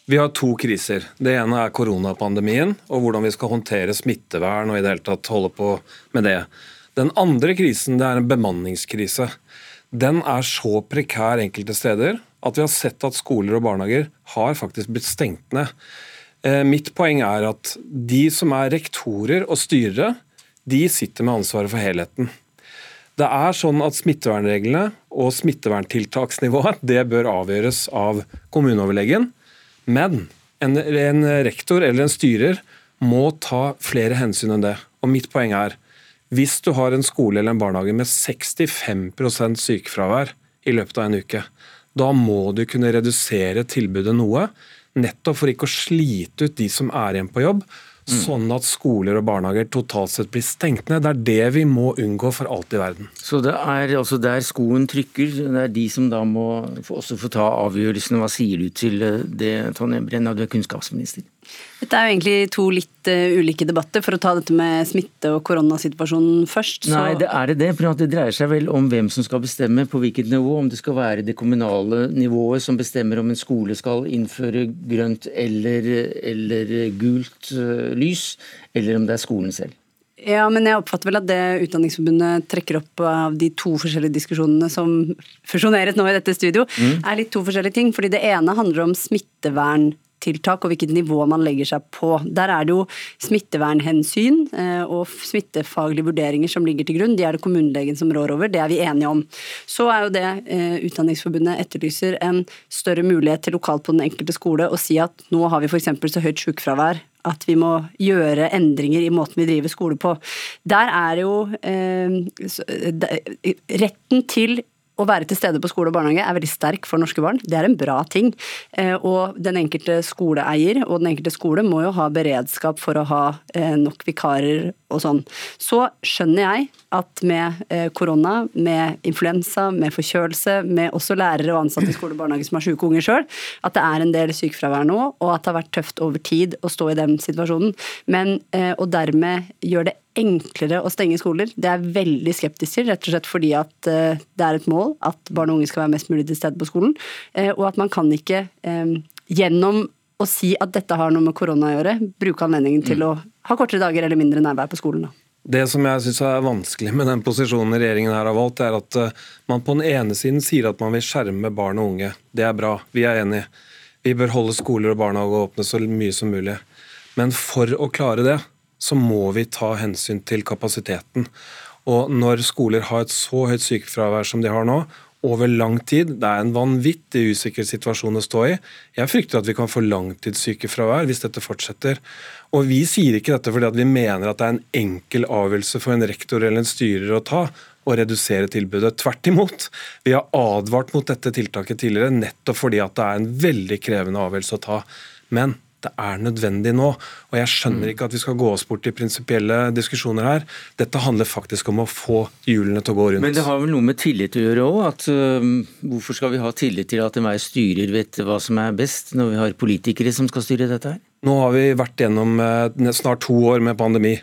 [SPEAKER 9] Vi har to kriser. Det ene er koronapandemien og hvordan vi skal håndtere smittevern og i det hele tatt holde på med det. Den andre krisen det er en bemanningskrise. Den er så prekær enkelte steder at vi har sett at skoler og barnehager har faktisk blitt stengt ned. Eh, mitt poeng er at de som er rektorer og styrere, de sitter med ansvaret for helheten. Det er sånn at Smittevernreglene og smitteverntiltaksnivået det bør avgjøres av kommuneoverlegen. Men en, en rektor eller en styrer må ta flere hensyn enn det. Og Mitt poeng er hvis du har en skole eller en barnehage med 65% sykefravær i løpet av en uke, da må du kunne redusere tilbudet noe, nettopp for ikke å slite ut de som er igjen på jobb, mm. sånn at skoler og barnehager totalt sett blir stengt ned. Det er det vi må unngå for alt i verden.
[SPEAKER 2] Så det er altså der skoen trykker, det er de som da må også få ta avgjørelsen. Hva sier du til det, Tonje Brenna, du er kunnskapsminister?
[SPEAKER 10] Dette er jo egentlig to litt uh, ulike debatter. For å ta dette med smitte og koronasituasjonen først.
[SPEAKER 2] Så... Nei, det er det. For det dreier seg vel om hvem som skal bestemme på hvilket nivå. Om det skal være det kommunale nivået som bestemmer om en skole skal innføre grønt eller, eller gult uh, lys, eller om det er skolen selv.
[SPEAKER 10] Ja, men jeg oppfatter vel at det Utdanningsforbundet trekker opp av de to forskjellige diskusjonene som fusjoneres nå i dette studio, mm. er litt to forskjellige ting. fordi det ene handler om smittevern tiltak og hvilket nivå man legger seg på. Der er det jo smittevernhensyn eh, og smittefaglige vurderinger som ligger til grunn. De er det kommunelegen som rår over, det er vi enige om. Så er jo det eh, Utdanningsforbundet etterlyser en større mulighet til lokalt på den enkelte skole å si at nå har vi f.eks. så høyt sykefravær at vi må gjøre endringer i måten vi driver skole på. Der er jo eh, retten til å være til stede på skole og barnehage er veldig sterk for norske barn. Det er en bra ting. Eh, og den enkelte skoleeier og den enkelte skole må jo ha beredskap for å ha eh, nok vikarer og sånn. Så skjønner jeg at med eh, korona, med influensa, med forkjølelse, med også lærere og ansatte i skole og barnehage som har syke unger sjøl, at det er en del sykefravær nå, og at det har vært tøft over tid å stå i den situasjonen. Men å dermed gjøre det enklere å stenge skoler. Det er veldig skeptisk til, rett og slett fordi at eh, det er et mål at barn og unge skal være mest mulig til stede på skolen. Eh, og at man kan ikke eh, gjennom å si at dette har noe med korona å gjøre, bruke anledningen til mm. å ha kortere dager eller mindre nærvær på skolen. Da.
[SPEAKER 9] Det som jeg syns er vanskelig med den posisjonen regjeringen her har valgt, er at man på den ene siden sier at man vil skjerme barn og unge. Det er bra, vi er enige. Vi bør holde skoler og barnehager åpne så mye som mulig. Men for å klare det, så må vi ta hensyn til kapasiteten. Og når skoler har et så høyt sykefravær som de har nå, over lang tid. Det er en vanvittig usikker situasjon å stå i. Jeg frykter at vi kan få langtidssykefravær hvis dette fortsetter. Og Vi sier ikke dette fordi vi mener at det er en enkel avgjørelse for en rektor eller en styrer å ta å redusere tilbudet. Tvert imot. Vi har advart mot dette tiltaket tidligere nettopp fordi at det er en veldig krevende avgjørelse å ta. Men det er nødvendig nå. Og jeg skjønner ikke at vi skal gå oss bort i prinsipielle diskusjoner her. Dette handler faktisk om å få hjulene til å gå rundt.
[SPEAKER 2] Men det har vel noe med tillit å gjøre òg? Uh, hvorfor skal vi ha tillit til at enhver styrer vet hva som er best, når vi har politikere som skal styre dette her?
[SPEAKER 9] Nå har vi vært gjennom uh, snart to år med pandemi.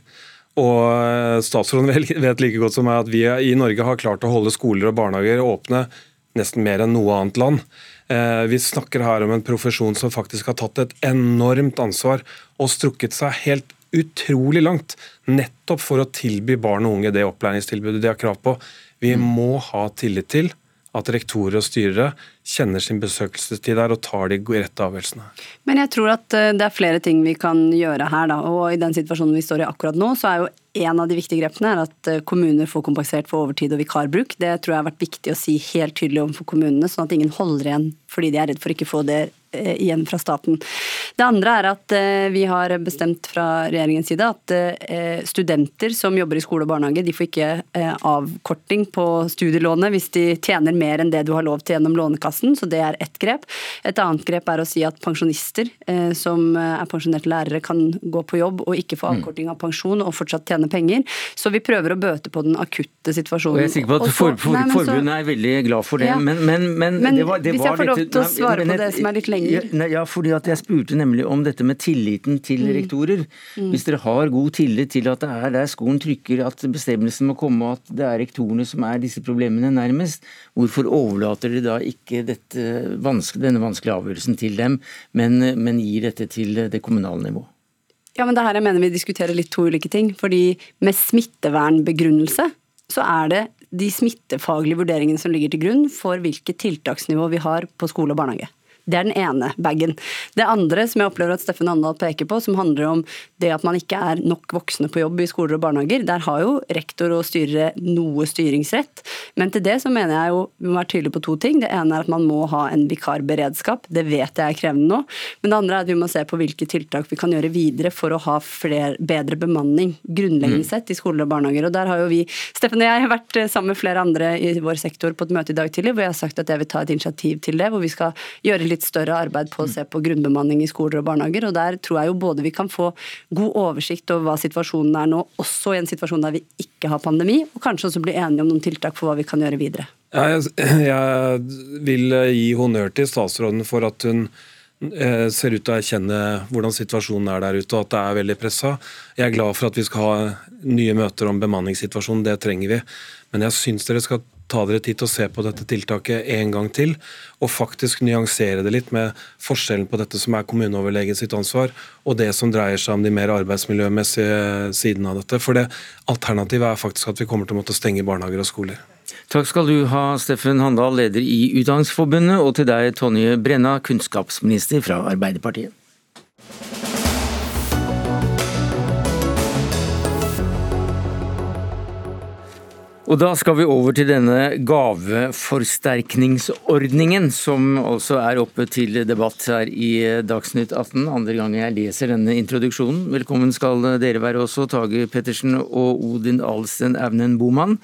[SPEAKER 9] Og uh, statsråden <laughs> vet like godt som meg at vi i Norge har klart å holde skoler og barnehager åpne nesten mer enn noe annet land. Eh, vi snakker her om en profesjon som faktisk har tatt et enormt ansvar og strukket seg helt utrolig langt, nettopp for å tilby barn og unge det opplæringstilbudet de har krav på. Vi mm. må ha tillit til at rektorer og styrere kjenner sin besøkelsestid der og tar de rette avgjørelsene.
[SPEAKER 10] Men jeg tror at eh, det er flere ting vi kan gjøre her. Da. og I den situasjonen vi står i akkurat nå, så er jo en av de viktige grepene er at eh, kommuner får kompensert for overtid og vikarbruk. Det tror jeg har vært viktig å si helt tydelig overfor kommunene, sånn at ingen holder igjen fordi de er redd for ikke å få det igjen fra staten. Det andre er at eh, vi har bestemt fra regjeringens side at studenter som jobber i skole og barnehage, de får ikke avkorting på studielånet hvis de tjener mer enn det du har lov til gjennom Lånekassen, så det er ett grep. Et annet grep er å si at pensjonister som er pensjonerte lærere kan gå på jobb og ikke få mm. avkorting av pensjon og fortsatt tjene penger. Så vi prøver å bøte på den akutte situasjonen.
[SPEAKER 2] Og jeg er sikker på at for, for, Forbundet er veldig glad for det. Ja. Men, men, men,
[SPEAKER 10] men det var, det hvis jeg får lov til å svare på det som er litt lenger.
[SPEAKER 2] Ja, ja, fordi at jeg spurte nemlig om dette med tilliten til mm. rektorer. Mm. Hvis dere har god tillit til at det er der skolen trykker, at bestemmelsen må komme, at det er rektorene som er disse problemene nærmest, hvorfor overlater dere da ikke dette, denne vanskelige avgjørelsen til dem, men, men gir dette til det kommunale nivået?
[SPEAKER 10] Ja, men det her jeg mener vi diskuterer litt to ulike ting. fordi med smittevernbegrunnelse så er det de smittefaglige vurderingene som ligger til grunn for hvilket tiltaksnivå vi har på skole og barnehage. Det er den ene bagen. Det andre som jeg opplever at Steffen Andal peker på, som handler om det at man ikke er nok voksne på jobb i skoler og barnehager. Der har jo rektor og styrere noe styringsrett. Men til det så mener jeg jo vi må være tydelige på to ting. Det ene er at man må ha en vikarberedskap. Det vet jeg er krevende nå. Men det andre er at vi må se på hvilke tiltak vi kan gjøre videre for å ha flere, bedre bemanning grunnleggende mm. sett i skoler og barnehager. Og der har jo vi, Steffen og jeg, har vært sammen med flere andre i vår sektor på et møte i dag tidlig hvor jeg har sagt at jeg vil ta et initiativ til det, hvor vi skal gjøre litt større arbeid på å se på grunnbemanning i skoler og barnehager. og Der tror jeg jo både vi kan få god oversikt over hva situasjonen er nå, også i en situasjon der vi ikke har pandemi, og kanskje også bli enige om noen tiltak for hva vi kan gjøre videre.
[SPEAKER 9] Jeg, <clears throat> jeg vil gi honnør til statsråden for at hun eh, ser ut til å erkjenne hvordan situasjonen er der ute, og at det er veldig pressa. Jeg er glad for at vi skal ha nye møter om bemanningssituasjonen, det trenger vi. Men jeg syns dere skal ta dere tid til å se på dette tiltaket en gang til, og faktisk nyansere det litt med forskjellen på dette som er kommuneoverlegen sitt ansvar, og det som dreier seg om de mer arbeidsmiljømessige sidene av dette. For det alternativet er faktisk at vi kommer til å måtte stenge barnehager og skoler.
[SPEAKER 2] Takk skal du ha, Steffen Handal, leder i Utdanningsforbundet, og til deg, Tonje Brenna, kunnskapsminister fra Arbeiderpartiet. Og Da skal vi over til denne gaveforsterkningsordningen, som også er oppe til debatt her i Dagsnytt 18. Andre gang jeg leser denne introduksjonen. Velkommen skal dere være også, Tage Pettersen og Odin Alsten Evnen Boman.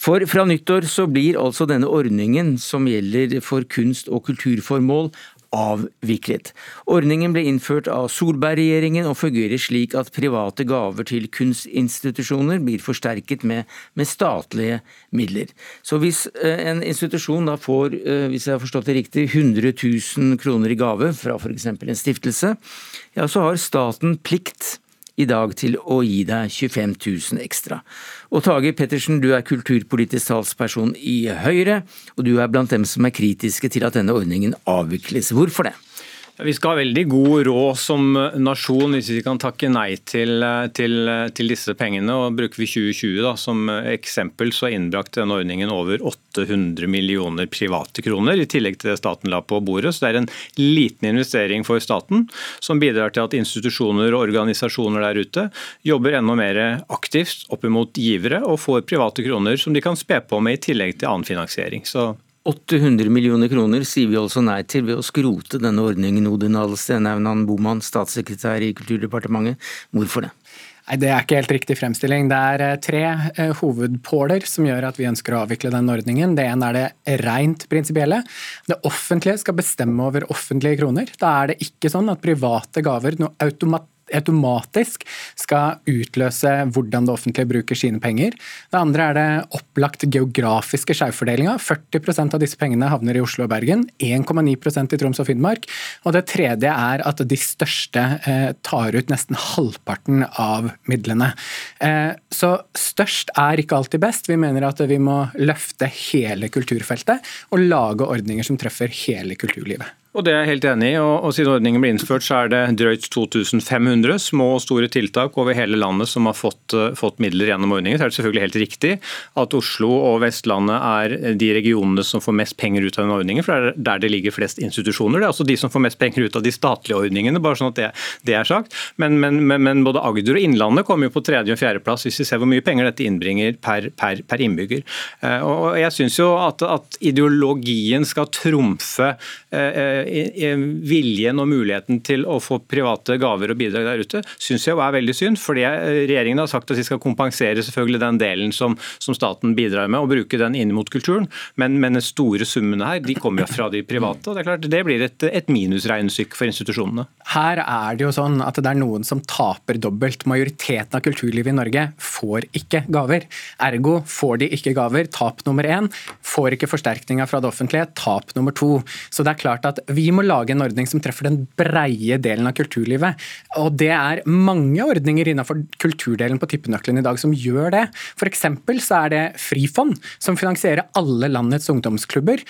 [SPEAKER 2] For fra nyttår så blir altså denne ordningen som gjelder for kunst- og kulturformål avviklet. Ordningen ble innført av Solberg-regjeringen og fungerer slik at private gaver til kunstinstitusjoner blir forsterket med, med statlige midler. Så hvis eh, en institusjon da får, eh, hvis jeg har forstått det riktig, 100 000 kroner i gave fra f.eks. en stiftelse, ja så har staten plikt i dag til å gi deg 25 000 ekstra. Og Tage Pettersen, du er kulturpolitisk talsperson i Høyre, og du er blant dem som er kritiske til at denne ordningen avvikles. Hvorfor det?
[SPEAKER 11] Vi skal ha veldig god råd som nasjon hvis vi kan takke nei til, til, til disse pengene. og Bruker vi 2020 da, som eksempel, så er innbrakt denne ordningen over 800 millioner private kroner, i tillegg til det staten la på bordet. Så det er en liten investering for staten, som bidrar til at institusjoner og organisasjoner der ute jobber enda mer aktivt opp mot givere, og får private kroner som de kan spe på med i tillegg til annen finansiering. Så
[SPEAKER 2] 800 millioner kroner sier vi altså nei til ved å skrote denne ordningen, Odin Alsten Aunan Boman, statssekretær i Kulturdepartementet. Hvorfor det?
[SPEAKER 12] Nei, Det er ikke helt riktig fremstilling. Det er eh, tre eh, hovedpåler som gjør at vi ønsker å avvikle den ordningen. Det ene er det rent prinsipielle. Det offentlige skal bestemme over offentlige kroner. Da er det ikke sånn at private gaver noe automat automatisk skal utløse hvordan det offentlige bruker sine penger. Det andre er det opplagt geografiske skjevfordelinga. 40% av disse pengene havner i Oslo og Bergen, 1,9% i Troms og Finnmark. Og det tredje er at de største eh, tar ut nesten halvparten av midlene. Eh, så størst er ikke alltid best. Vi mener at vi må løfte hele kulturfeltet og lage ordninger som treffer hele kulturlivet.
[SPEAKER 11] Og Det er jeg helt enig i. og, og Siden ordningen ble innført, så er det drøyt 2500 små og store tiltak over hele landet som har fått, uh, fått, midler gjennom ordningen. Så er det selvfølgelig helt riktig at Oslo og Vestlandet er de regionene som får mest penger ut av den ordningen, for det er der det ligger flest institusjoner. Det er også de som får mest penger ut av de statlige ordningene, bare sånn at det, det er sagt. Men, men, men, men, både Agder og Innlandet kommer jo på tredje- og fjerdeplass hvis vi ser hvor mye penger dette innbringer per, per, per innbygger. Uh, og Jeg syns jo at, at, ideologien skal trumfe viljen og muligheten til å få private gaver og bidrag der ute, syns jeg er veldig synd. fordi Regjeringen har sagt at de skal kompensere selvfølgelig den delen som, som staten bidrar med, og bruke den inn mot kulturen. Men, men de store summene her de kommer jo fra de private. og Det er klart det blir et, et minusregnestykke for institusjonene.
[SPEAKER 12] Her er det jo sånn at det er noen som taper dobbelt. Majoriteten av kulturlivet i Norge får ikke gaver. Ergo får de ikke gaver. Tap nummer én. Får ikke forsterkninga fra det offentlige. Tap nummer to. Så det er klart at vi må lage en ordning som treffer den breie delen av kulturlivet. Og det er mange ordninger innenfor kulturdelen på tippenøkkelen i dag som gjør det. F.eks. så er det Frifond, som finansierer alle landets ungdomsklubber.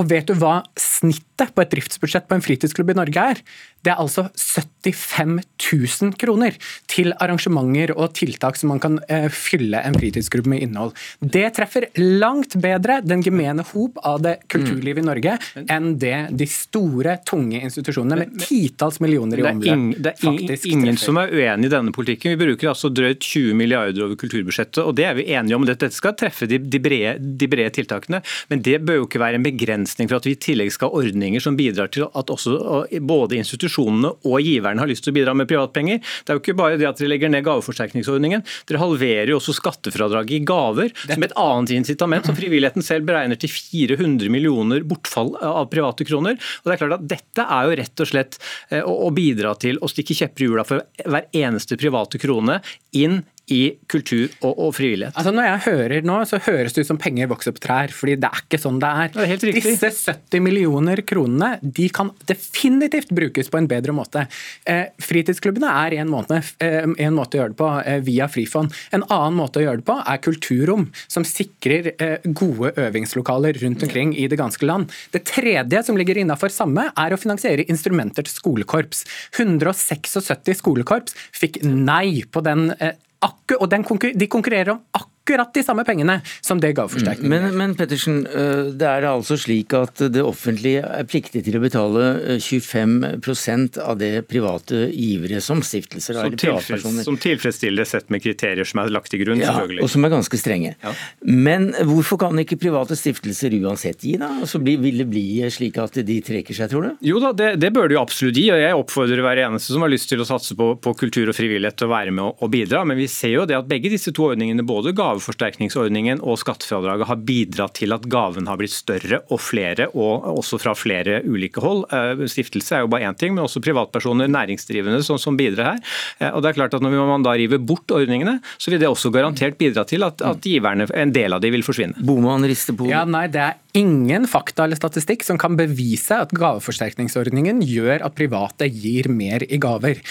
[SPEAKER 12] Og vet du hva snittet på et driftsbudsjett på en fritidsklubb i Norge er? Det er altså 75 000 kroner til arrangementer og tiltak som man kan eh, fylle en fritidsklubb med innhold. Det treffer langt bedre den gemene hop av det kulturlivet i Norge enn det de store, tunge institusjonene med titalls millioner i omløp
[SPEAKER 11] Det er ingen, ingen som er uenig i denne politikken. Vi bruker altså drøyt 20 milliarder over kulturbudsjettet, og det er vi enige om. Dette skal treffe de, de, brede, de brede tiltakene, men det bør jo ikke være en begrensning for at vi i tillegg skal ha ordninger som bidrar til at også både institusjonene og giverne har lyst til å bidra med privatpenger. Det er jo ikke bare det at dere legger ned gaveforsterkningsordningen, dere halverer jo også skattefradraget i gaver som et annet incitament, som frivilligheten selv beregner til 400 millioner bortfall av private kroner. Og det er klart at Dette er jo rett og slett eh, å bidra til å stikke kjepper i hjula for hver eneste private krone inn i kultur og, og, frivillighet.
[SPEAKER 12] Altså Når jeg hører nå, så høres det ut som penger vokser på trær, fordi det er ikke sånn det er.
[SPEAKER 11] Det er.
[SPEAKER 12] Disse 70 millioner kronene de kan definitivt brukes på en bedre måte. Eh, fritidsklubbene er en måte, eh, en måte, å gjøre det på eh, via Frifond. En annen måte å gjøre det på er kulturrom, som sikrer eh, gode øvingslokaler rundt omkring i det ganske land. Det tredje som ligger innafor samme, er å finansiere instrumenter til skolekorps. 176 skolekorps fikk nei på den eh, og den, de konkurrerer om akkurat akkurat de samme pengene som det gaveforsterkningen
[SPEAKER 2] mm. men, men Pettersen, øh, det er altså slik at det offentlige er pliktig til å betale 25% øh, av det private givere som stiftelser
[SPEAKER 11] som, tilfreds, som tilfredsstiller sett med kriterier som er lagt til grunn,
[SPEAKER 2] ja,
[SPEAKER 11] selvfølgelig.
[SPEAKER 2] Og som er ganske strenge. Ja. Men hvorfor kan ikke private stiftelser uansett gi, da? Så vil det bli slik at de trekker seg, tror du?
[SPEAKER 11] Jo da, det, det bør det jo absolutt gi. og Jeg oppfordrer hver eneste som har lyst til å satse på, på kultur og frivillighet til å være med og, og bidra. Men vi ser jo det at begge disse to ordningene, både gave gaveforsterkningsordningen og skattefradraget har bidratt til at gaven har blitt større og flere, og også fra flere ulike hold. Eh, stiftelse er jo bare én ting, men også privatpersoner, næringsdrivende som, som bidrar her. Eh, og det er klart at Når man da river bort ordningene, så vil det også garantert bidra til at, at giverne, en del av de vil forsvinne.
[SPEAKER 2] Boman rister på
[SPEAKER 12] Ja, nei, Det er ingen fakta eller statistikk som kan bevise at gaveforsterkningsordningen gjør at private gir mer i gaver.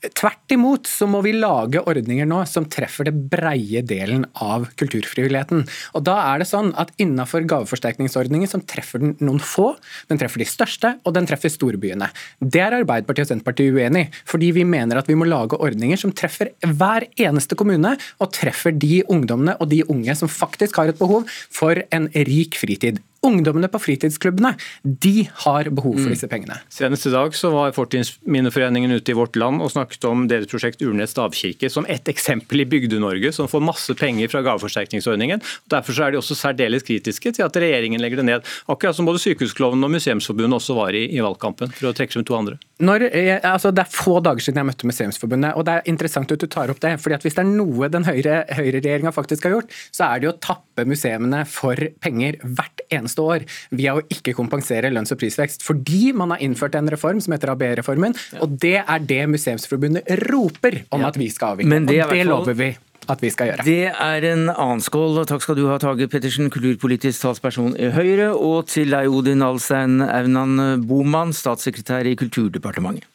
[SPEAKER 12] Tvert imot så må vi lage ordninger nå som treffer det breie delen av kulturfrivilligheten. Og da er det sånn at Innenfor gaveforsterkningsordningen som treffer den noen få, den treffer de største og den treffer storbyene. Det er Arbeiderpartiet og Senterpartiet uenig i, fordi vi mener at vi må lage ordninger som treffer hver eneste kommune, og treffer de ungdommene og de unge som faktisk har et behov for en rik fritid. Ungdommene på fritidsklubbene de har behov for mm. disse pengene.
[SPEAKER 11] Senest i dag så var Fortidsminneforeningen ute i Vårt Land og snakket om deres prosjekt Urnes stavkirke som et eksempel i Bygde-Norge som får masse penger fra gaveforsterkningsordningen. Derfor så er de også særdeles kritiske til at regjeringen legger det ned. Akkurat som både Sykehusklovnen og Museumsforbundet også var i, i valgkampen, for å trekke frem to andre.
[SPEAKER 12] Når, altså, det er få dager siden jeg møtte Museumsforbundet, og det er interessant at du tar opp det. fordi at Hvis det er noe den høyreregjeringa høyre faktisk har gjort, så er det å tappe museene for penger hvert eneste eneste år via å ikke kompensere lønns- og prisvekst. Fordi man har innført en reform som heter ABE-reformen, og det er det Museumsforbundet roper om at vi skal avvikle.
[SPEAKER 2] Det
[SPEAKER 12] og det lover vi at vi skal gjøre.
[SPEAKER 2] Det er en annen skål. Takk skal du ha, Tage Pettersen, kulturpolitisk talsperson i Høyre, og til deg, Odin Alstein Aunan Boman, statssekretær i Kulturdepartementet.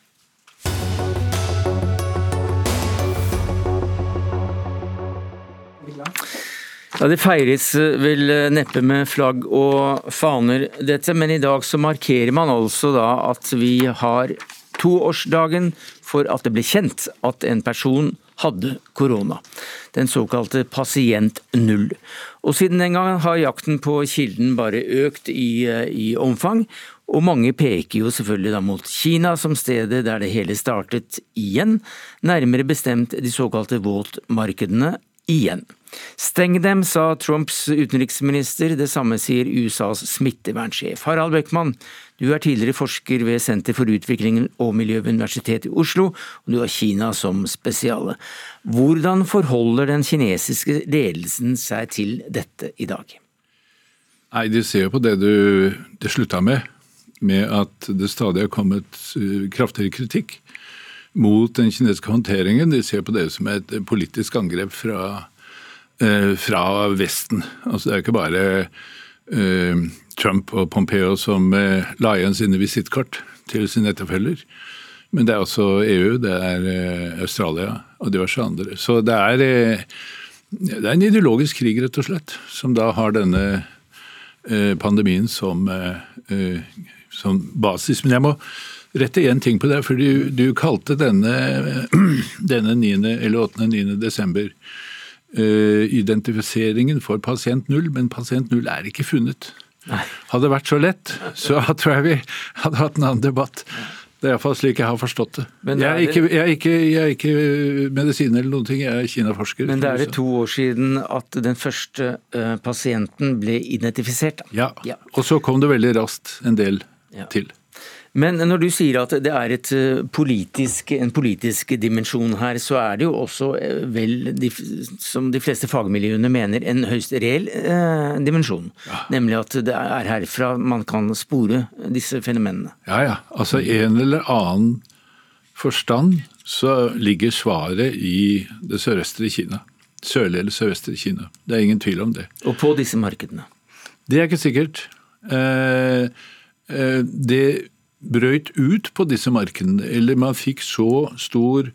[SPEAKER 2] Ja, Det feires eh, vel eh, neppe med flagg og faner, dette, men i dag så markerer man altså da at vi har toårsdagen for at det ble kjent at en person hadde korona. Den såkalte pasient null. Og siden den gang har jakten på kilden bare økt i, eh, i omfang, og mange peker jo selvfølgelig da mot Kina som stedet der det hele startet igjen, nærmere bestemt de såkalte våtmarkedene igjen. Steng dem, sa Trumps utenriksminister. Det samme sier USAs smittevernsjef. Harald Bøckmann, du er tidligere forsker ved Senter for utvikling og miljø ved Universitetet i Oslo, og du har Kina som spesiale. Hvordan forholder den kinesiske ledelsen seg til dette i dag?
[SPEAKER 13] Nei, De ser jo på det du det slutta med, med at det stadig er kommet uh, kraftigere kritikk mot den kinesiske håndteringen. De ser på det som et politisk angrep fra Eh, fra Vesten. Altså Det er ikke bare eh, Trump og Pompeo som eh, la igjen sine visittkort til sine etterfølger. Men det er også EU, det er Australia og diverse andre. Så det er, det er en ideologisk krig, rett og slett, som da har denne pandemien som, som basis. Men jeg må rette én ting på det, for du, du kalte denne, <clears throat> denne 9. eller 8. 9. desember identifiseringen for pasient null, men pasient null er ikke funnet. Nei. Hadde det vært så lett, så <laughs> tror jeg vi hadde hatt en annen debatt. Det er iallfall slik jeg har forstått det. jeg, er ikke, jeg, er ikke, jeg, er ikke, medisiner eller noen ting, jeg er Kina-forsker.
[SPEAKER 2] Men det er det to år siden at den første uh, pasienten ble identifisert?
[SPEAKER 13] Ja. ja. og så kom det veldig raskt en del ja. til.
[SPEAKER 2] Men når du sier at det er eh, politisk, en politisk dimensjon her, så er det jo også eh, vel, som de fleste fagmiljøene mener, en høyst reell eh, dimensjon. Ja. Nemlig at det er herfra man kan spore disse fenomenene.
[SPEAKER 13] Ja ja. Altså en eller annen forstand så ligger svaret i det sørøstre Kina. Sørlige eller sørøstre Kina. Det er ingen tvil om det.
[SPEAKER 2] Og på disse markedene?
[SPEAKER 13] Det er ikke sikkert. Eh, eh, det brøyt ut på disse markedene, eller man fikk så stor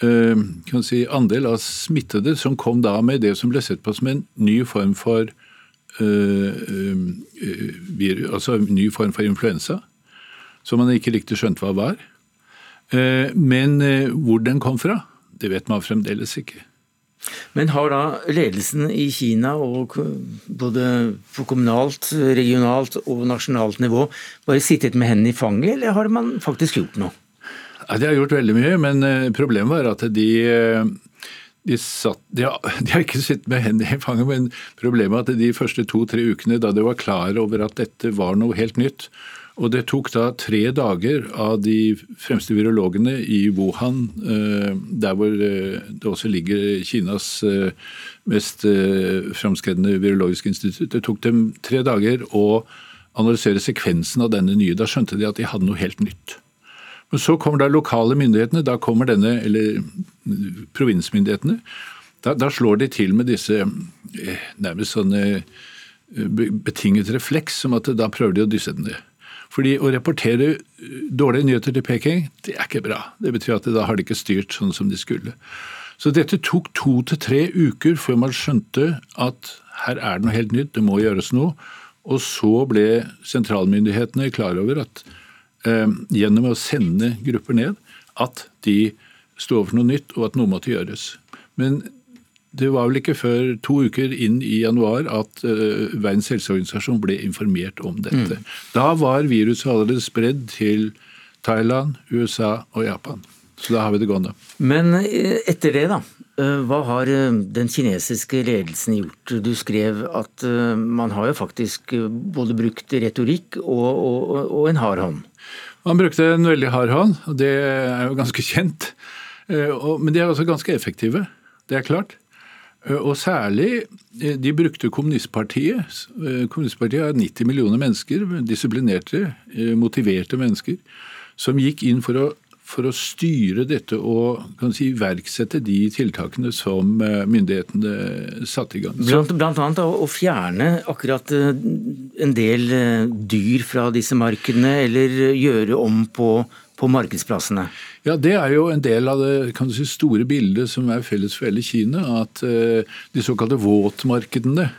[SPEAKER 13] kan si, andel av smittede som kom da med det som ble sett på som en ny form for altså en ny form for influensa, som man ikke riktig skjønte hva var. Men hvor den kom fra, det vet man fremdeles ikke.
[SPEAKER 2] Men har da ledelsen i Kina, både på kommunalt, regionalt og nasjonalt nivå, bare sittet med hendene i fanget, eller har man faktisk gjort noe?
[SPEAKER 13] Ja, de har gjort veldig mye, men problemet var at de, de, satt, de, har, <laughs> de har ikke sittet med hendene i fanget, men problemet var at de første to-tre ukene da de var klar over at dette var noe helt nytt, og det tok da tre dager av de fremste virologene i Wuhan, der hvor det også ligger Kinas mest framskredne virologiske institutt. Det tok dem tre dager å analysere sekvensen av denne nye. Da skjønte de at de hadde noe helt nytt. Men så kommer da lokale myndighetene, da kommer denne, eller provinsmyndighetene. Da, da slår de til med disse nærmest sånne betinget refleks, som at da prøver de å dysse den ned. Fordi å rapportere dårlige nyheter til Peking, det er ikke bra. Det betyr at da har de ikke styrt sånn som de skulle. Så dette tok to til tre uker før man skjønte at her er det noe helt nytt, det må gjøres noe. Og så ble sentralmyndighetene klar over at eh, gjennom å sende grupper ned, at de sto overfor noe nytt, og at noe måtte gjøres. Men det var vel ikke før to uker inn i januar at uh, Verdens helseorganisasjon ble informert om dette. Mm. Da var viruset allerede spredd til Thailand, USA og Japan. Så da har vi det gående.
[SPEAKER 2] Men etter det, da. Hva har den kinesiske ledelsen gjort? Du skrev at man har jo faktisk både brukt retorikk og, og, og en hard hånd.
[SPEAKER 13] Man brukte en veldig hard hånd, og det er jo ganske kjent. Men de er også ganske effektive. Det er klart. Og særlig, de brukte kommunistpartiet. Kommunistpartiet har 90 millioner mennesker, disiplinerte, motiverte mennesker, som gikk inn for å, for å styre dette og si, iverksette de tiltakene som myndighetene satte i gang.
[SPEAKER 2] Blant, blant annet å fjerne akkurat en del dyr fra disse markedene, eller gjøre om på på markedsplassene?
[SPEAKER 13] Ja, Det er jo en del av det si, store bildet som er felles for hele Kina. At uh, de såkalte våtmarkedene,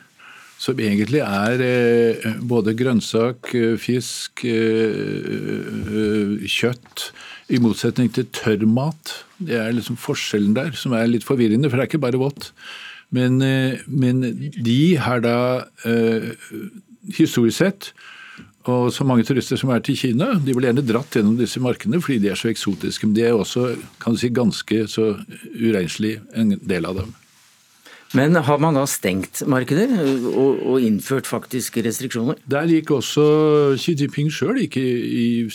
[SPEAKER 13] som egentlig er uh, både grønnsak, uh, fisk, kjøtt, i motsetning til tørrmat. Det er liksom forskjellen der som er litt forvirrende, for det er ikke bare vått. Men, men de har da historisk sett og så mange turister som er til Kina, de blir gjerne dratt gjennom disse markedene fordi de er så eksotiske. Men de er også kan du si, ganske så urenslig, en del av dem.
[SPEAKER 2] Men har man da stengt markeder og, og innført faktisk restriksjoner?
[SPEAKER 13] Der gikk også Xi Jinping sjøl. I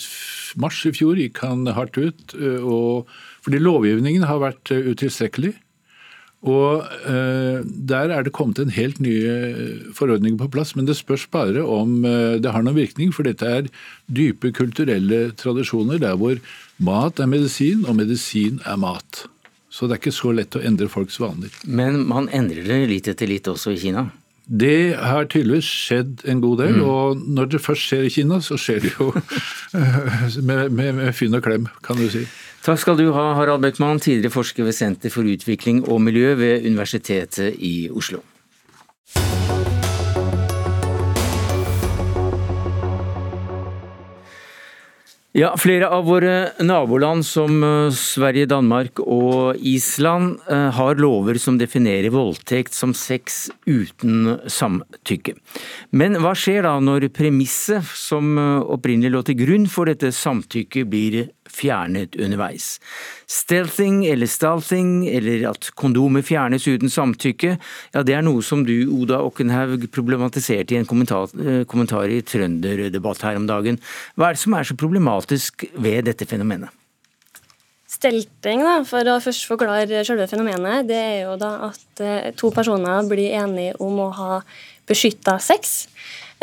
[SPEAKER 13] mars i fjor gikk han hardt ut. Og, fordi lovgivningen har vært utilstrekkelig. Og eh, Der er det kommet en helt ny forordning på plass, men det spørs bare om eh, det har noen virkning. For dette er dype kulturelle tradisjoner der hvor mat er medisin, og medisin er mat. Så det er ikke så lett å endre folks vaner.
[SPEAKER 2] Men man endrer det litt etter litt også i Kina?
[SPEAKER 13] Det har tydeligvis skjedd en god del. Mm. Og når det først skjer i Kina, så skjer det jo <laughs> med, med, med fynn og klem, kan du si.
[SPEAKER 2] Takk skal du ha, Harald Bøckmann, tidligere forsker ved Senter for utvikling og miljø ved Universitetet i Oslo. Ja, Flere av våre naboland som eh, Sverige, Danmark og Island eh, har lover som definerer voldtekt som sex uten samtykke. Men hva skjer da når premisset som eh, opprinnelig lå til grunn for dette samtykket blir fjernet underveis. Stealthing eller stalthing, eller at kondomer fjernes uten samtykke, ja det er noe som du, Oda Okkenhaug, problematiserte i en kommentar, eh, kommentar i Trønderdebatt her om dagen. Hva er det som er så problematisk ved dette fenomenet?
[SPEAKER 14] Stelting, da, for å først forklare selve fenomenet, det er jo da at eh, to personer blir enige om å ha beskytta sex.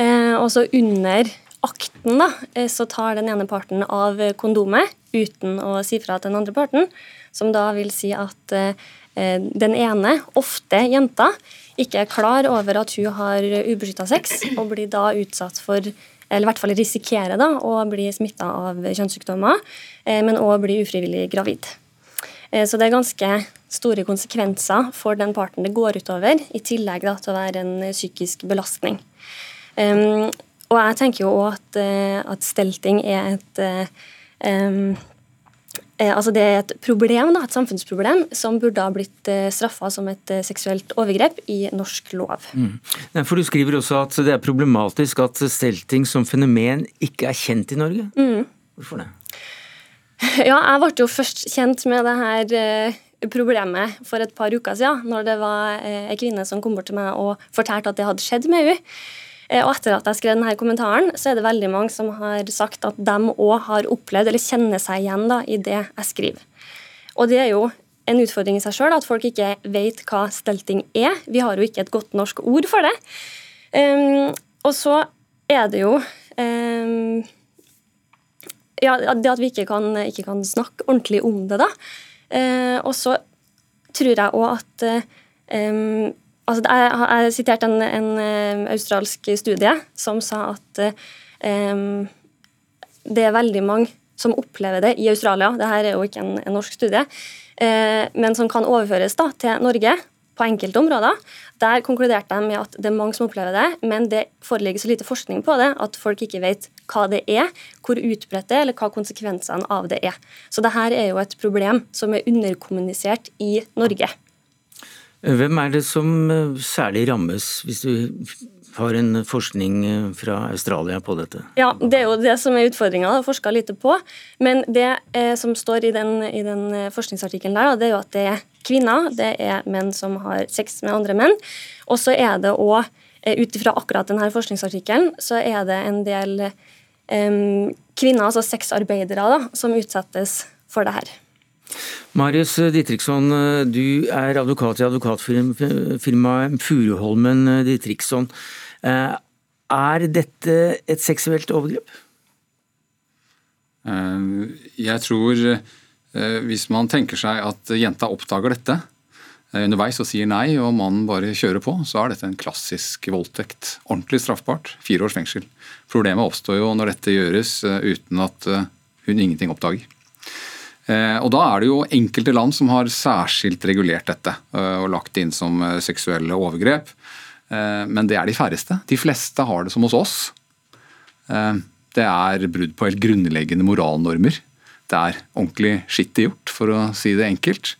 [SPEAKER 14] Eh, og så under akten da, eh, så tar den ene parten av kondomet uten å si fra til den andre parten, som da vil si at eh, den ene, ofte jenta, ikke er klar over at hun har ubeskytta sex, og blir da utsatt for eller i hvert fall risikerer da, å bli smitta av kjønnssykdommer, men òg bli ufrivillig gravid. Så det er ganske store konsekvenser for den parten det går utover, i tillegg da, til å være en psykisk belastning. Og jeg tenker jo òg at, eh, at, stelting er et um, altså Det er et problem, da, et samfunnsproblem som burde ha blitt straffa som et seksuelt overgrep i norsk lov. Mm.
[SPEAKER 2] For Du skriver også at det er problematisk at stelting som fenomen ikke er kjent i Norge. Mm. Hvorfor det? <laughs>
[SPEAKER 14] Ja, jeg ble jo først kjent med det her problemet for et par uker siden, når det var ei kvinne som kom bort til meg og fortalte at det hadde skjedd med henne. Eh, og etter at jeg skrev denne kommentaren, så er det veldig mange som har sagt at de òg har opplevd eller kjenner seg igjen da, i det jeg skriver. Og det er jo en utfordring i seg sjøl at folk ikke vet hva stelting er. Vi har jo ikke et godt norsk ord for det. Um, og så er det jo um, Ja, det at vi ikke kan, ikke kan snakke ordentlig om det, da. Uh, og så tror jeg òg at um, Altså, jeg har sitert en, en, en, australsk studie som sa at um, det er veldig mange som opplever det i Australia, dette er jo ikke en, en norsk studie, uh, men som kan overføres da, til Norge på enkelte områder. Der konkluderte de med at det er mange som opplever det, men det foreligger så lite forskning på det at folk ikke vet hva det er, hvor utbredt det er, eller hva konsekvensene av det er. Så dette er jo et problem som er underkommunisert i Norge.
[SPEAKER 2] Hvem er det som eh, særlig rammes, hvis du har en forskning eh, fra Australia på dette?
[SPEAKER 14] Ja, Det er jo det som er utfordringa, forska lite på. Men det eh, som står i den, i den eh, forskningsartikkelen der, det er jo at det er kvinner, det er menn som har sex med andre menn. Og så er det òg, ut ifra akkurat denne forskningsartikkelen, så er det en del eh, kvinner, altså sexarbeidere, da, som utsettes for det her.
[SPEAKER 2] Marius Ditriksson, du er advokat i advokatfirmaet Furuholmen Ditriksson. Eh, er dette et seksuelt overgrep?
[SPEAKER 15] Eh, jeg tror eh, hvis man tenker seg at jenta oppdager dette underveis og sier nei, og mannen bare kjører på, så er dette en klassisk voldtekt. Ordentlig straffbart. Fire års fengsel. Problemet oppstår jo når dette gjøres uten at hun ingenting oppdager. Eh, og Da er det jo enkelte land som har særskilt regulert dette eh, og lagt det inn som eh, seksuelle overgrep. Men det er de færreste. De fleste har det som hos oss. Det er brudd på helt grunnleggende moralnormer. Det er ordentlig skittig gjort, for å si det enkelt.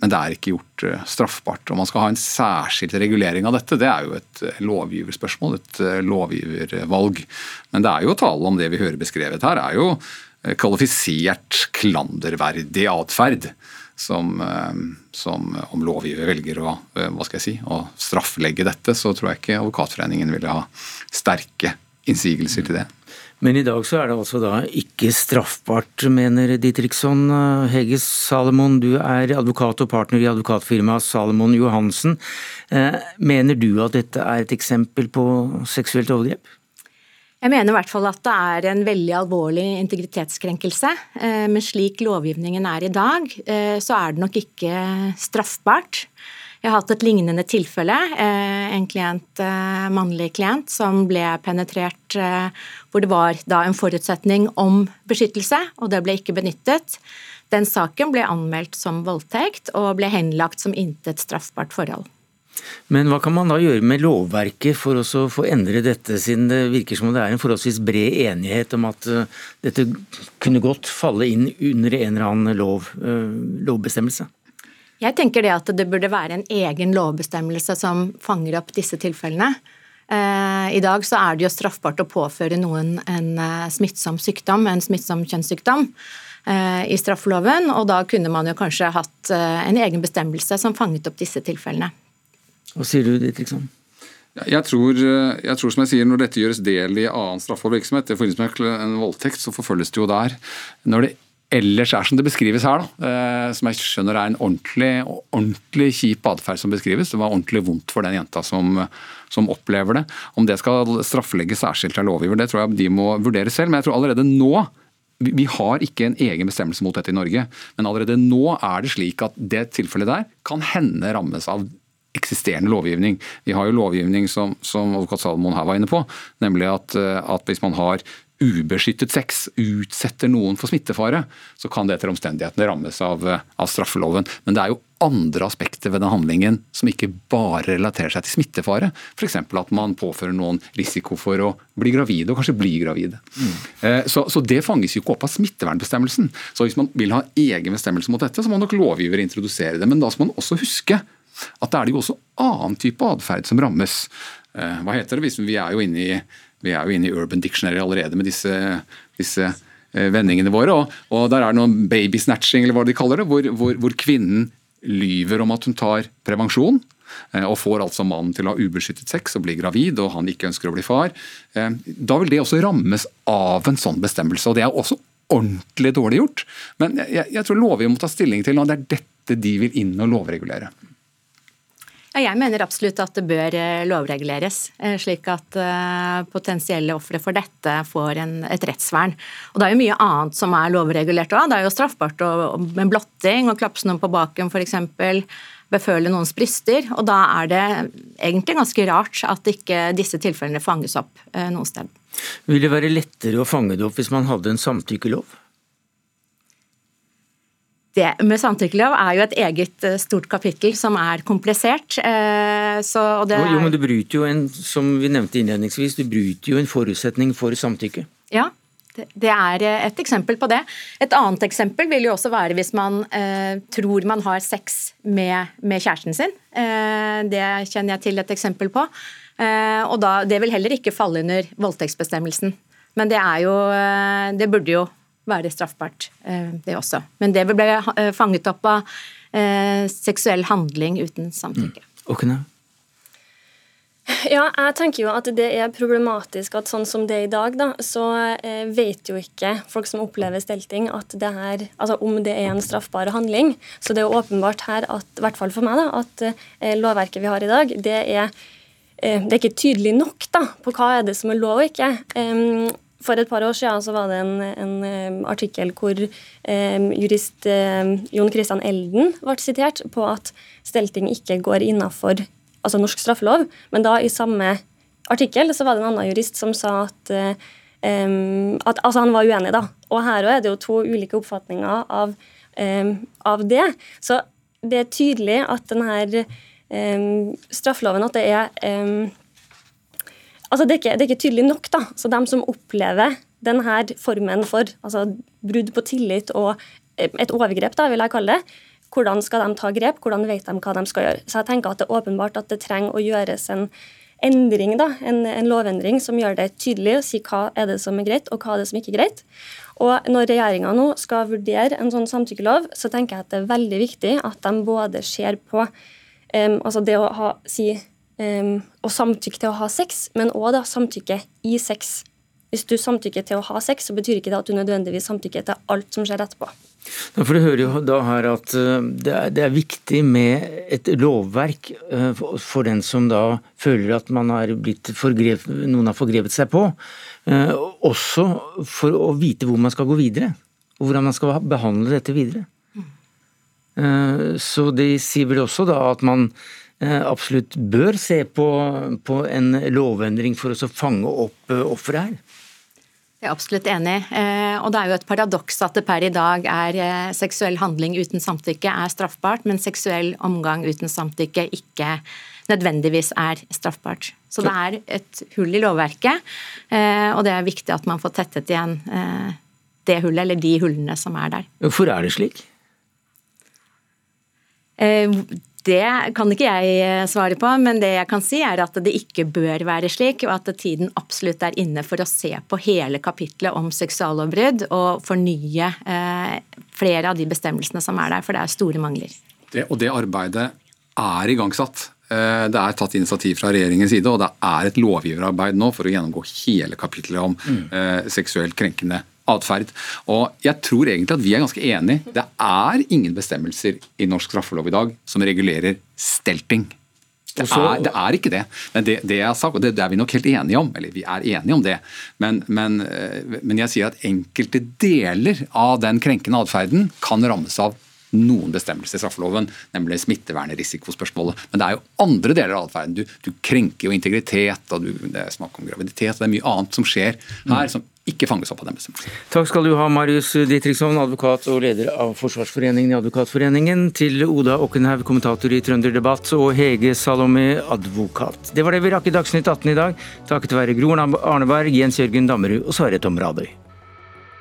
[SPEAKER 15] Men det er ikke gjort straffbart. Om man skal ha en særskilt regulering av dette, det er jo et lovgiverspørsmål, et lovgivervalg. Men det er jo tale om det vi hører beskrevet her, er jo kvalifisert klanderverdig atferd. Som, eh, som, om lovgiver velger å, eh, hva skal jeg si, å strafflegge dette, så tror jeg ikke Advokatforeningen ville ha sterke innsigelser til det.
[SPEAKER 2] Men i dag så er det altså da ikke straffbart, mener Ditriksson. Hege Salomon, du er advokat og partner i advokatfirmaet Salomon Johansen. Eh, mener du at dette er et eksempel på seksuelt overgrep?
[SPEAKER 16] Jeg mener i hvert fall at det er en veldig alvorlig integritetskrenkelse. Eh, men slik lovgivningen er i dag, eh, så er det nok ikke straffbart. Jeg har hatt et lignende tilfelle. Eh, en klient, mannlig klient som ble penetrert hvor det var en forutsetning om beskyttelse, og det ble ikke benyttet. Den saken ble anmeldt som voldtekt og ble henlagt som intet straffbart forhold.
[SPEAKER 2] Men hva kan man da gjøre med lovverket for å få endre dette, siden det virker som det er en forholdsvis bred enighet om at uh, dette kunne godt falle inn under en eller annen lov, uh, lovbestemmelse?
[SPEAKER 16] Jeg tenker det at det burde være en egen lovbestemmelse som fanger opp disse tilfellene. Uh, I dag så er det jo straffbart å påføre noen en smittsom sykdom, en smittsom kjønnssykdom i straffeloven, og da kunne man jo kanskje hatt en egen bestemmelse som fanget opp disse tilfellene.
[SPEAKER 2] Hva sier du, Ditriksson?
[SPEAKER 15] Jeg tror, jeg tror, som jeg sier, Når dette gjøres del i annen straffbar virksomhet, i forbindelse med en voldtekt, så forfølges det jo der. Når det ellers er som det beskrives her, da, eh, som jeg skjønner er en ordentlig, ordentlig kjip atferd som beskrives. Det var ordentlig vondt for den jenta som, som opplever det. Om det skal straffelegges særskilt av lovgiver, det tror jeg de må vurdere selv. Men jeg tror allerede nå vi har ikke en egen bestemmelse mot dette i Norge, men allerede nå er det slik at det tilfellet der kan hende rammes av eksisterende lovgivning. Vi har jo lovgivning som, som advokat Salomon her var inne på, nemlig at, eh, at hvis man har ubeskyttet sex utsetter noen for smittefare, så kan det etter omstendighetene rammes av, av, straffeloven. Men det er jo andre aspekter ved den handlingen som ikke bare relaterer seg til smittefare. F.eks. at man påfører noen risiko for å bli gravide, og kanskje bli gravide. Mm. Så, så, det fanges jo ikke opp av smittevernbestemmelsen. Så hvis man vil ha egen bestemmelse mot dette, så må nok lovgiver introdusere det. Men da skal man også huske at det er det jo også annen type atferd som rammes. Eh, hva heter det? Vi er jo inne i jo inne i Urban Dictionary allerede med disse, disse eh, vendingene våre. Og, og, der er det noen baby snatching, eller hva de kaller det, hvor, hvor, hvor kvinnen lyver om at hun tar prevensjon. Eh, og får altså mannen til å ha ubeskyttet sex og bli gravid, og han ikke ønsker å bli far. Da vil det også rammes av en sånn bestemmelse. og Det er også ordentlig dårlig gjort. Men jeg, jeg tror lovgiver må ta stilling til om det er dette de vil inn og lovregulere.
[SPEAKER 16] Ja, jeg mener absolutt at det bør eh, lovreguleres, eh, slik at uh, potensielle ofre for dette får en, et rettsvern. Og Det er jo mye annet som er lovregulert òg. Det er jo straffbart med blotting og klapse noen på baken f.eks. Beføle noens bryster. Og da er det egentlig ganske rart at ikke disse tilfellene fanges opp noe sted.
[SPEAKER 2] Vil det være lettere å fange det opp hvis man hadde en samtykkelov?
[SPEAKER 16] Det med samtykkelov er jo et eget eh, stort kapittel som er komplisert. Eh, så,
[SPEAKER 2] det er... Jo, men du bryter jo en, som vi nevnte innledningsvis, du bryter jo en forutsetning for samtykke.
[SPEAKER 16] Ja, det er eh, et eksempel på det. Et annet eksempel vil jo også være hvis man eh, tror man har sex med, med kjæresten sin. Eh, det kjenner jeg til et eksempel på. Eh, og da, Det vil heller ikke falle under voldtektsbestemmelsen. Men det er jo Det burde jo være straffbart, eh, det også. Men det vil bli eh, fanget opp av eh, seksuell handling uten samtykke.
[SPEAKER 2] Mm.
[SPEAKER 14] Ja, jeg tenker jo at det er problematisk at sånn som det er i dag, da, så vet jo ikke folk som opplever stelting, at det her, altså om det er en straffbar handling. Så det er jo åpenbart her, at, i hvert fall for meg, da, at lovverket vi har i dag, det er det er ikke tydelig nok da, på hva er det som er lov og ikke. For et par år siden så var det en, en artikkel hvor eh, jurist eh, Jon Christian Elden ble sitert på at stelting ikke går innafor altså norsk straffelov. Men da i samme artikkel så var det en annen jurist som sa at, eh, at altså han var uenig. da. Og her òg er det jo to ulike oppfatninger av, av, det. Så det er tydelig at denne straffeloven at det er Altså, det, er ikke, det er ikke tydelig nok. da. Så de som opplever denne formen for altså, brudd på tillit og eh, et overgrep, da, vil jeg kalle det, hvordan skal de ta grep, hvordan vet de hva de skal gjøre. Så jeg tenker at det er åpenbart at det trenger å gjøres en endring, da, en, en lovendring som gjør det tydelig å si hva er det som er greit, og hva er det som ikke er greit. Og når regjeringa nå skal vurdere en sånn samtykkelov, så tenker jeg at det er veldig viktig at de både ser på um, altså det å ha, si um, og samtykke til å ha sex, men òg samtykke i sex. Hvis du samtykker til å ha sex, så betyr ikke det at du nødvendigvis samtykker til alt som skjer etterpå.
[SPEAKER 2] For Du hører jo da her at eh, det er, det er viktig med et lovverk eh, for den som da føler at man har blitt forgrevet, noen har forgrevet seg på. Eh, også for å vite hvor man skal gå videre, og hvordan man skal behandle dette videre. Så de sier vel også da at man absolutt bør se på, på en lovendring for å fange opp eh, offeret her?
[SPEAKER 16] Jeg er absolutt enig. Eh, og det er jo et paradoks at det per i dag er seksuell handling uten samtykke er straffbart, men seksuell omgang uten samtykke ikke nødvendigvis er straffbart. Så det er et hull i lovverket, og det er viktig at man får tettet igjen det hullet, eller de hullene som er der.
[SPEAKER 2] Hvorfor er det slik?
[SPEAKER 16] Det kan ikke jeg eh, svare på, men det jeg kan si er at det ikke bør være slik, og at tiden absolutt er inne for å se på hele kapitlet om seksuallovbrudd og fornye eh, flere av de bestemmelsene som er der, for det er store mangler.
[SPEAKER 15] Det, og det arbeidet er igangsatt. Eh, det er tatt initiativ fra regjeringens side, og det er et lovgiverarbeid nå for å gjennomgå hele kapitlet om mm. eh, seksuelt krenkende atferd. Og jeg tror egentlig at vi er ganske enige. Det er ingen bestemmelser i norsk straffelov i dag som regulerer stelting. Det er, det er, ikke det. Men det, det, jeg sagt, det, det, er vi nok helt enige om. Eller vi er enige om det. Men, men, eh, men jeg sier at enkelte deler av den krenkende atferden kan rammes av noen bestemmelser i straffeloven, nemlig smittevernrisikospørsmålet. Men det er jo andre deler av atferden. Du, du, krenker jo integritet, og du, det er snakk om graviditet, og det er mye annet som skjer her. som ikke fanges opp av den bestemmelsen.
[SPEAKER 2] Takk skal du ha, Marius Ditriksson, advokat og leder av Forsvarsforeningen i Advokatforeningen, til Oda Okkenhaug, kommentator i Trønderdebatt, og Hege Salome, advokat. Det var det vi rakk i Dagsnytt 18 i dag, takket være Gro Arneberg, Jens Jørgen Dammerud og Sverre Tom Radøy.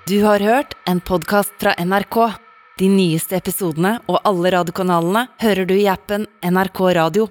[SPEAKER 1] Du har hørt en podkast fra NRK. De nyeste episodene og alle radiokanalene hører du i appen NRK Radio.